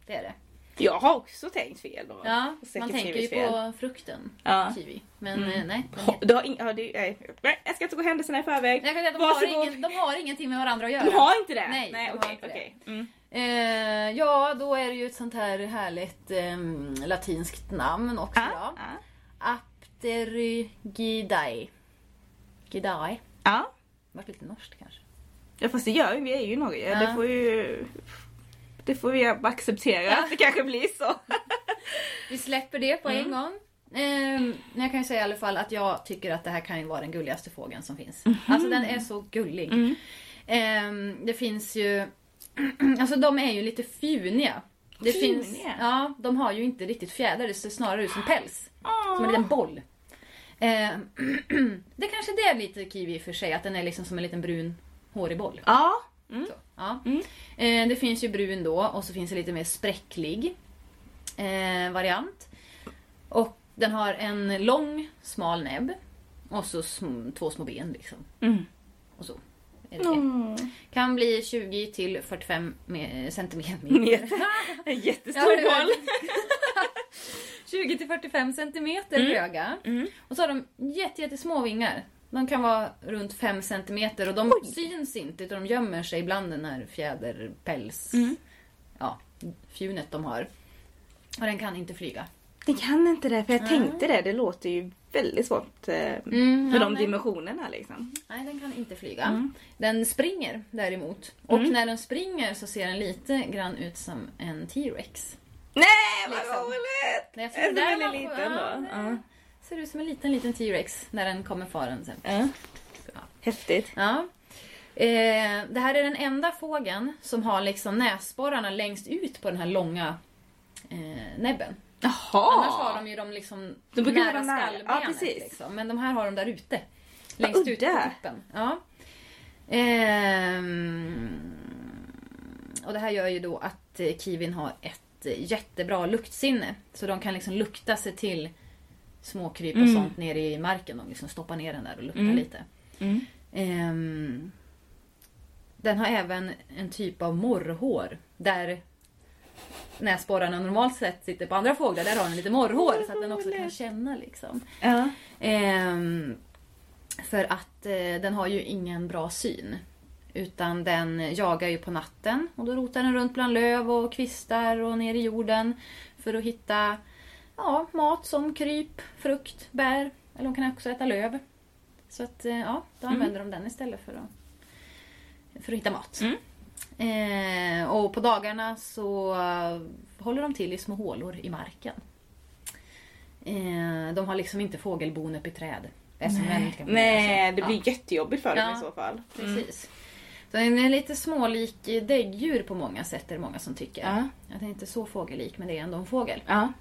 B: det är det.
A: Jag har också tänkt fel då.
B: Ja, man tänker ju
A: fel.
B: på frukten
A: Ja.
B: kiwi. Men eh, nej.
A: Du har ing- ja, det, nej, nej, jag ska inte gå händelserna i förväg.
B: Att de har, ingen, de har ingenting med varandra att göra.
A: Du har inte det?
B: Nej,
A: nej
B: de
A: okej.
B: det.
A: okej. Mm.
B: Eh, ja, då är det ju ett sånt här härligt ehm, latinskt namn också.
A: Ja,
B: då.
A: ja.
B: Apterygidae. Gidae.
A: ja.
B: Vart lite norskt kanske.
A: Ja fast det gör vi, vi är ju i Norge. Det får ju... Det får vi acceptera
B: Ja.
A: att det kanske blir så.
B: Vi släpper det på en gång. Ehm, men jag kan ju säga i alla fall att jag tycker att det här kan ju vara den gulligaste fågeln som finns. Alltså den är så gullig.
A: Mm.
B: Ehm, det finns ju... Alltså de är ju lite fjuniga. Det
A: Fjuniga?
B: finns, ja, de har ju inte riktigt fjädrar, det ser snarare ut som päls. Som en liten boll. Ehm, det kanske det är lite kiwi i och för sig, att den är liksom som en liten brun hårig boll.
A: Ja,
B: Så, ja.
A: Mm.
B: Eh, det finns ju brun då och så finns det lite mer spräcklig eh, variant. Och den har en lång smal näbb och så sm- två små ben liksom.
A: Mm.
B: Och så.
A: Mm.
B: Kan bli 20 till 45 me- centimeter.
A: En jättestor
B: Ja,
A: boll.
B: 20 till 45 centimeter höga.
A: Mm.
B: Och så har de jätte, jättesmå vingar. De kan vara runt 5 centimeter och de syns inte utan de gömmer sig bland den här fjäderpäls...
A: Mm.
B: Ja, fjunet de har. Och den kan inte flyga.
A: Det kan inte det, för jag
B: Nej.
A: tänkte det. Det låter ju väldigt svårt eh,
B: Mm, ja,
A: de
B: nej.
A: dimensionerna liksom.
B: Nej, den kan inte flyga.
A: Mm.
B: Den springer däremot. Och
A: Mm.
B: när den springer så ser den lite grann ut som en T-rex.
A: Nej vad
B: Liksom.
A: roligt! Är så
B: där
A: liten då? Ja.
B: Ser ut som en liten, liten T-rex när den kommer faren sen.
A: Ja. Häftigt.
B: Ja. Eh, det här är den enda fågeln som har liksom näsborrarna längst ut på den här långa eh, näbben.
A: Jaha!
B: Annars har de ju dem liksom
A: De
B: nära skallbenet.
A: Ja, precis.
B: Liksom. Men de här har de där ute. Längst ut på
A: udda.
B: toppen. Ja. Ehm, och det här gör ju då att eh, kiwin har ett eh, jättebra luktsinne. Så de kan liksom lukta sig till småkryp och
A: Mm.
B: sånt nere i marken. De liksom stoppar ner den där och luktar
A: Mm.
B: lite.
A: Mm.
B: Ehm, den har även en typ av morrhår. Där näsborrarna normalt sett sitter på andra fåglar. Där har den lite morrhår så att den också kan känna liksom.
A: Ja.
B: Ehm, för att eh, den har ju ingen bra syn. Utan den jagar ju på natten och då rotar den runt bland löv och kvistar och ner i jorden för att hitta ja, mat som kryp, frukt, bär. Eller de kan också äta löv. Så att eh, ja, då
A: Mm.
B: använder de den istället för att, för att hitta mat.
A: Mm.
B: Eh, och på dagarna så håller de till i små hålor i marken. Eh, de har liksom inte fågelbon upp i träd. Det
A: Nej, det blir jättejobbigt för dem
B: Ja.
A: i så fall.
B: Ja, precis. Så den är lite smålik däggdjur på många sätt är det många som tycker.
A: Ja.
B: Ja, den är inte så fågellik men det är ändå en fågel.
A: Ja.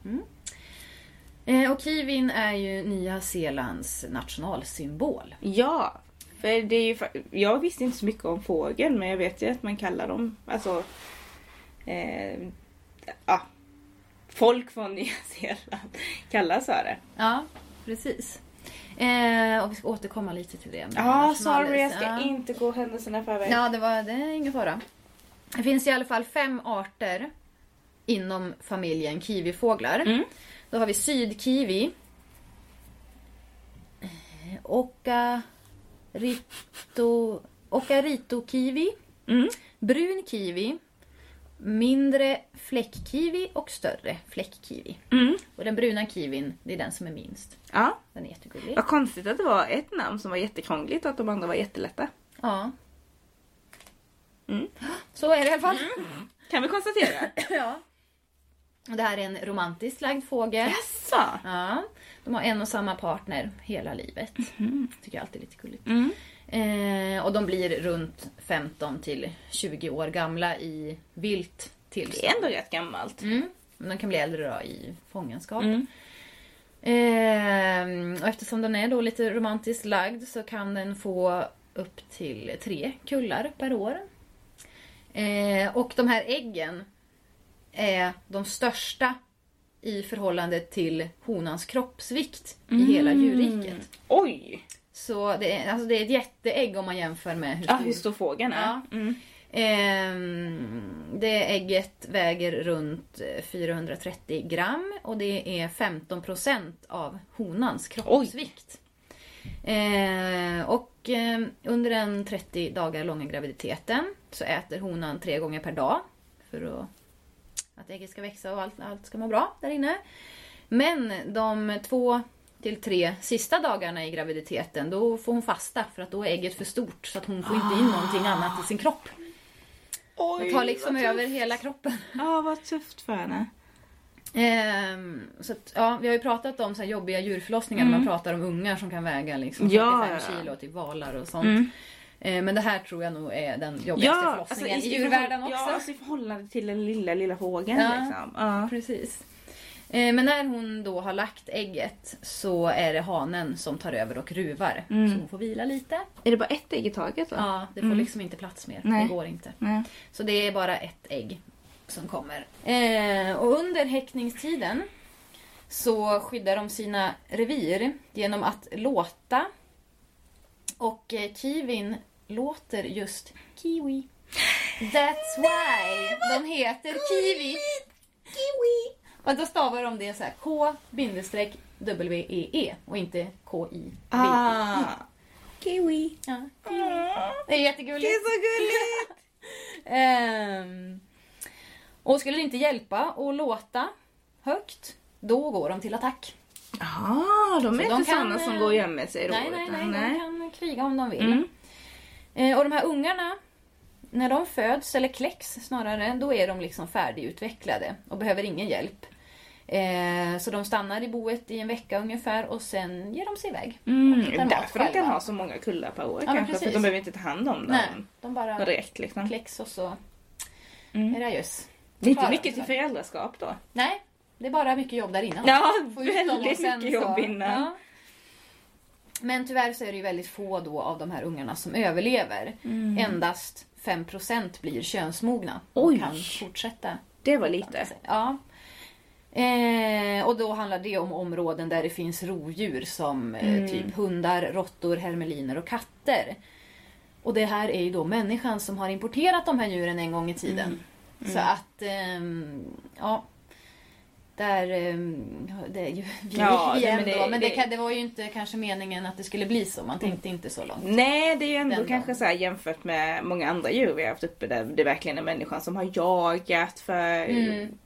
B: Eh, och kiwin är ju Nya Zeelands nationalsymbol.
A: Ja, för det är ju, jag visste inte så mycket om fågeln men jag vet ju att man kallar dem, alltså, eh, ja, folk från Nya Zeeland kallas för det.
B: Ja, precis. Eh, och vi ska återkomma lite till det.
A: Ja,
B: nationalis.
A: sorry jag ska
B: Ja.
A: inte gå händelserna i förväg.
B: Ja, det, var, det är ingen fara. Det finns i alla fall fem arter inom familjen kiwifåglar.
A: Mm.
B: Då har vi sydkiwi. eh, Ocarito, Ocarito-kiwi.
A: Mm.
B: Brun kiwi. Mindre fläckkiwi och större fläckkiwi.
A: Mm.
B: Och den bruna kiwin, det är den som är minst.
A: Ja,
B: Den är jättegullig.
A: vad konstigt att det var ett namn som var jättekrångligt och att de andra var jättelätta.
B: Ja.
A: Mm.
B: Så är det i alla fall.
A: Kan vi konstatera?
B: Ja. Det här är en romantiskt lagd fågel.
A: Jaså?
B: Ja. De har en och samma partner hela livet. Tycker jag alltid är lite gulligt.
A: Mm.
B: Eh, och de blir runt 15 till 20 år gamla i vilt
A: Det är
B: tillstånd.
A: ändå rätt gammalt.
B: Mm. Men de kan bli äldre då i fångenskap.
A: Mm.
B: Eh, och eftersom den är då lite romantiskt lagd så kan den få upp till tre kullar per år. Eh, och de här äggen är de största i förhållande till honans kroppsvikt i hela djurriket.
A: Oj!
B: Så det är, alltså det är ett jätteägg om man jämför med hur stor
A: hur stor fågeln är.
B: Ja.
A: Mm.
B: Ehm, det ägget väger runt eh, 430 gram och det är 15% av honans kroppsvikt. Ehm, och ehm, under den 30 dagar långa graviditeten så äter honan tre gånger per dag för att, att ägget ska växa och allt, allt ska må bra där inne. Men de två till tre sista dagarna i graviditeten då får hon fasta för att då är ägget för stort så att hon får inte in någonting annat i sin kropp.
A: Oj,
B: Det tar liksom över hela kroppen.
A: Ja, vad tufft för henne.
B: Ehm, så att, ja, vi har ju pratat om så jobbiga djurförlossningar när man pratar om ungar som kan väga liksom
A: Mm. Ja,
B: 45
A: ja.
B: kilo till valar och sånt.
A: Mm.
B: Ehm, men det här tror jag nog är den jobbigaste
A: Ja,
B: förlossningen
A: alltså,
B: i djurvärlden också.
A: Ja, alltså i förhållande till den lilla, lilla fågeln
B: Ja.
A: liksom. Ja.
B: Precis. Eh, Men när hon då har lagt ägget så är det hanen som tar över och ruvar.
A: Mm.
B: Så hon får vila lite.
A: Är det bara ett ägg i taget då?
B: Ja, det får
A: Mm.
B: liksom inte plats mer.
A: Nej.
B: Det går inte.
A: Nej.
B: Så det är bara ett ägg som kommer. Eh, och under häckningstiden så skyddar de sina revir genom att låta. Och eh, kiwin låter just kiwi. That's why de heter kiwi. Kiwi! Och då stavar de det så här K bindestreck W-E-E och inte K-I-V.
A: Ah. Kiwi.
B: Ja. Det är jättegulligt.
A: Det är så gulligt!
B: Ehm, och skulle det inte hjälpa att låta högt, då går de till attack.
A: Ja, de är
B: Så
A: inte sådana som
B: eh,
A: går och gömmer sig då?
B: nej, nej,
A: utan-
B: nej, de kan kriga om de vill.
A: Mm.
B: Eh, och de här ungarna, när de föds, eller kläcks snarare, då är de liksom färdigutvecklade och behöver ingen hjälp. Eh, så de stannar i boet i en vecka ungefär och sen ger de sig iväg.
A: Mm, därför de kan ha så många kullar per år
B: Ja,
A: kanske. För de behöver inte ta hand om dem
B: Nej, de bara
A: direkt liksom.
B: kläcks och så
A: Mm.
B: är det adjöss.
A: Det är inte mycket till föräldraskap då.
B: Nej, det är bara mycket jobb där innan.
A: Ja, väldigt mycket jobb innan.
B: Ja. Men tyvärr så är det ju väldigt få då av de här ungarna som överlever.
A: Mm.
B: Endast 5% blir könsmogna och
A: Oj.
B: kan fortsätta.
A: Det var lite.
B: Ja. Eh, och då handlar det om områden där det finns rovdjur som eh,
A: Mm.
B: typ hundar, råttor, hermeliner och katter. Och det här är ju då människan som har importerat de här djuren en gång i tiden.
A: Mm.
B: Så att, ehm, ja. Där, ehm, det är ju vi
A: Ja,
B: igen
A: men det-.
B: Men det,
A: det-
B: det var ju inte kanske meningen att det skulle bli så. Man tänkte inte så långt.
A: Nej, det är ju ändå
B: Den
A: kanske så här jämfört med många andra djur vi har haft uppe där det verkligen är människan som har jagat för,
B: Mm.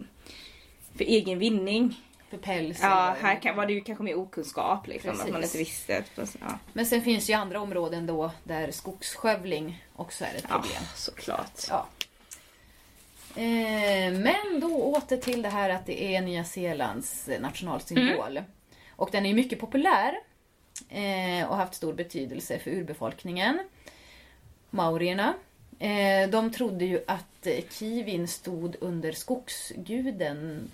A: för egen vinning.
B: För päls.
A: Ja, här kan, var det ju kanske mer okunskap liksom. Att man inte visste. Ja,
B: Men sen finns ju andra områden då där skogsskövling också är ett
A: ja
B: problem.
A: såklart.
B: Ja. Eh, men då åter till det här att det är Nya Zeelands nationalsymbol. Och den är mycket populär eh, och haft stor betydelse för urbefolkningen. Maurierna. Eh, de trodde ju att eh, kiwin stod under skogsguden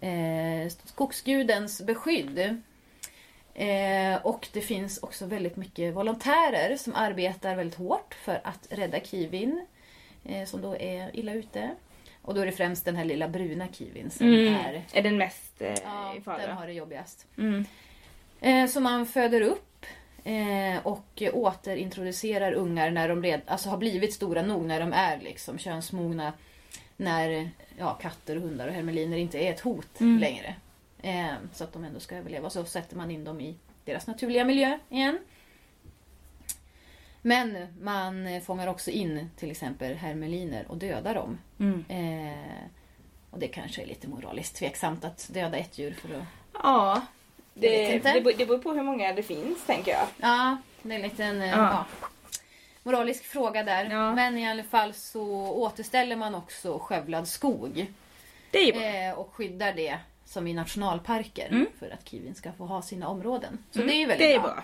B: eh, skogsgudens beskydd. Eh, och det finns också väldigt mycket volontärer som arbetar väldigt hårt för att rädda kiwin som då är illa ute. Och då är det främst den här lilla bruna kiwin som
A: Mm.
B: är
A: Är den mest eh,
B: ja,
A: i fara?
B: den har det jobbigast.
A: Mm.
B: Eh, som man föder upp eh, och återintroducerar ungar när de red, alltså har blivit stora nog, när de är liksom könsmogna. När ja, katter, och hundar och hermeliner inte är ett hot
A: Mm.
B: längre. Eh, så att de ändå ska överleva. Så sätter man in dem i deras naturliga miljö igen. Men man fångar också in till exempel hermeliner och dödar dem.
A: Mm.
B: Eh, och det kanske är lite moraliskt tveksamt att döda ett djur för att
A: Ja. Det, det, beror- det beror på hur många det finns tänker jag.
B: Ja, det är en liten eh,
A: Ja.
B: ja. moralisk fråga där.
A: Ja.
B: Men i alla fall så återställer man också skövlad skog.
A: Det är bra.
B: Eh, och skyddar det som i nationalparker.
A: Mm.
B: För att kiwin ska få ha sina områden. Så
A: Mm,
B: det är ju väldigt
A: det är
B: bra.
A: bra.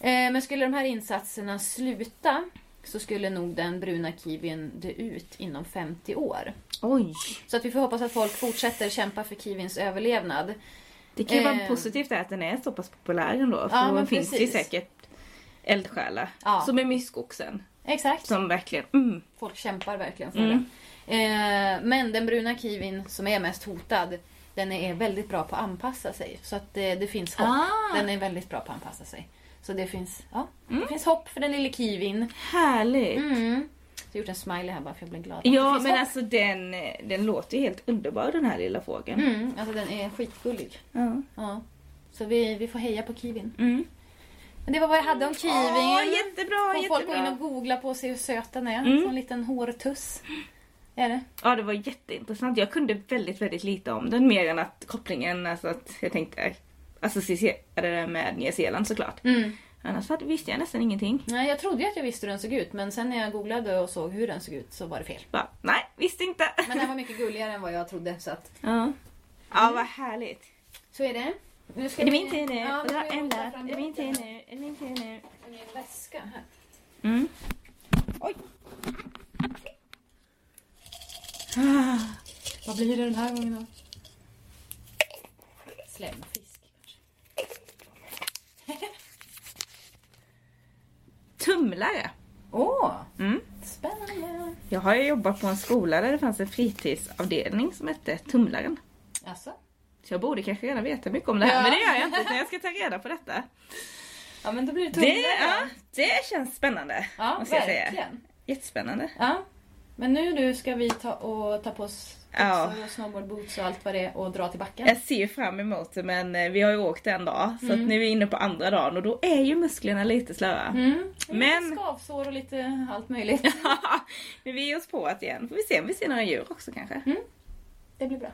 B: Eh, men skulle de här insatserna sluta så skulle nog den bruna kiwin dö ut inom 50 år.
A: Oj.
B: Så att vi får hoppas att folk fortsätter kämpa för kiwins överlevnad.
A: Det kan ju vara
B: Eh.
A: positivt att den är så pass populär ändå. För
B: Ja,
A: då finns det ju
B: precis.
A: säkert eldsjälar.
B: Ja.
A: Som är myskoxen.
B: Exakt.
A: Som verkligen, mm.
B: Folk kämpar verkligen för
A: Mm.
B: det. Eh, men den bruna kiwin som är mest hotad, den är väldigt bra på att anpassa sig. Så att det, det finns hopp.
A: Ah.
B: Den är väldigt bra på att anpassa sig. Så det finns, ja,
A: Mm.
B: det finns hopp för den lilla kiwin.
A: Härligt.
B: Mm. Jag har gjort en smiley här bara för jag blev glad.
A: Ja men
B: hopp.
A: alltså den, den låter ju helt underbar den här lilla fågeln.
B: Mm, alltså den är skitgullig.
A: Ja.
B: Ja. Så vi, vi får heja på kiwin.
A: Mm.
B: Men det var vad jag hade om kiwin.
A: Åh, jättebra,
B: Får folk gå in och googla på och se hur söt den är.
A: Mm.
B: Som en liten hårtuss. Är det?
A: Ja det var jätteintressant. Jag kunde väldigt väldigt lite om den mer än att kopplingen, alltså att jag tänkte associera det med Nya Zeeland såklart.
B: Mm.
A: Annars hade, visste jag nästan ingenting.
B: Nej, jag trodde ju att jag visste hur den såg ut men sen när jag googlade och såg hur den såg ut så var det fel.
A: Bara, nej, visste inte.
B: Men den var mycket gulligare än vad jag trodde så att
A: Ja. Ja vad härligt.
B: så är det. Nu ska
A: Är det min tur nu?
B: Ja, nu ta fram
A: är det min tur nu? Är det min tur nu?
B: Min väska här.
A: Mm. Oj. Ah.
B: Vad blir det den här gången då? Slemfisk kanske.
A: Tumlare.
B: Åh,
A: Mm.
B: spännande.
A: Jag har ju jobbat på en skola där det fanns en fritidsavdelning som hette Tumlaren.
B: Alltså?
A: Så jag borde kanske redan veta mycket om det här,
B: Ja.
A: men det gör jag inte utan jag ska ta reda på detta.
B: Ja men då blir det
A: Det,
B: tumlare.
A: ja, det känns spännande.
B: ja
A: jag säga.
B: verkligen.
A: Jättespännande.
B: Ja. Men nu nu ska vi ta och ta på oss
A: Ja.
B: och snowboardboots och allt vad det är och dra till backen.
A: Jag ser fram emot det men eh, vi har ju åkt en dag så
B: Mm.
A: att nu är vi inne på andra dagen och då är ju musklerna lite slöa.
B: Mm. Men...
A: Men-
B: Lite skavsår och lite allt möjligt.
A: men vi ger oss på att igen. Får vi se om vi ser några djur också kanske.
B: Det blir bra.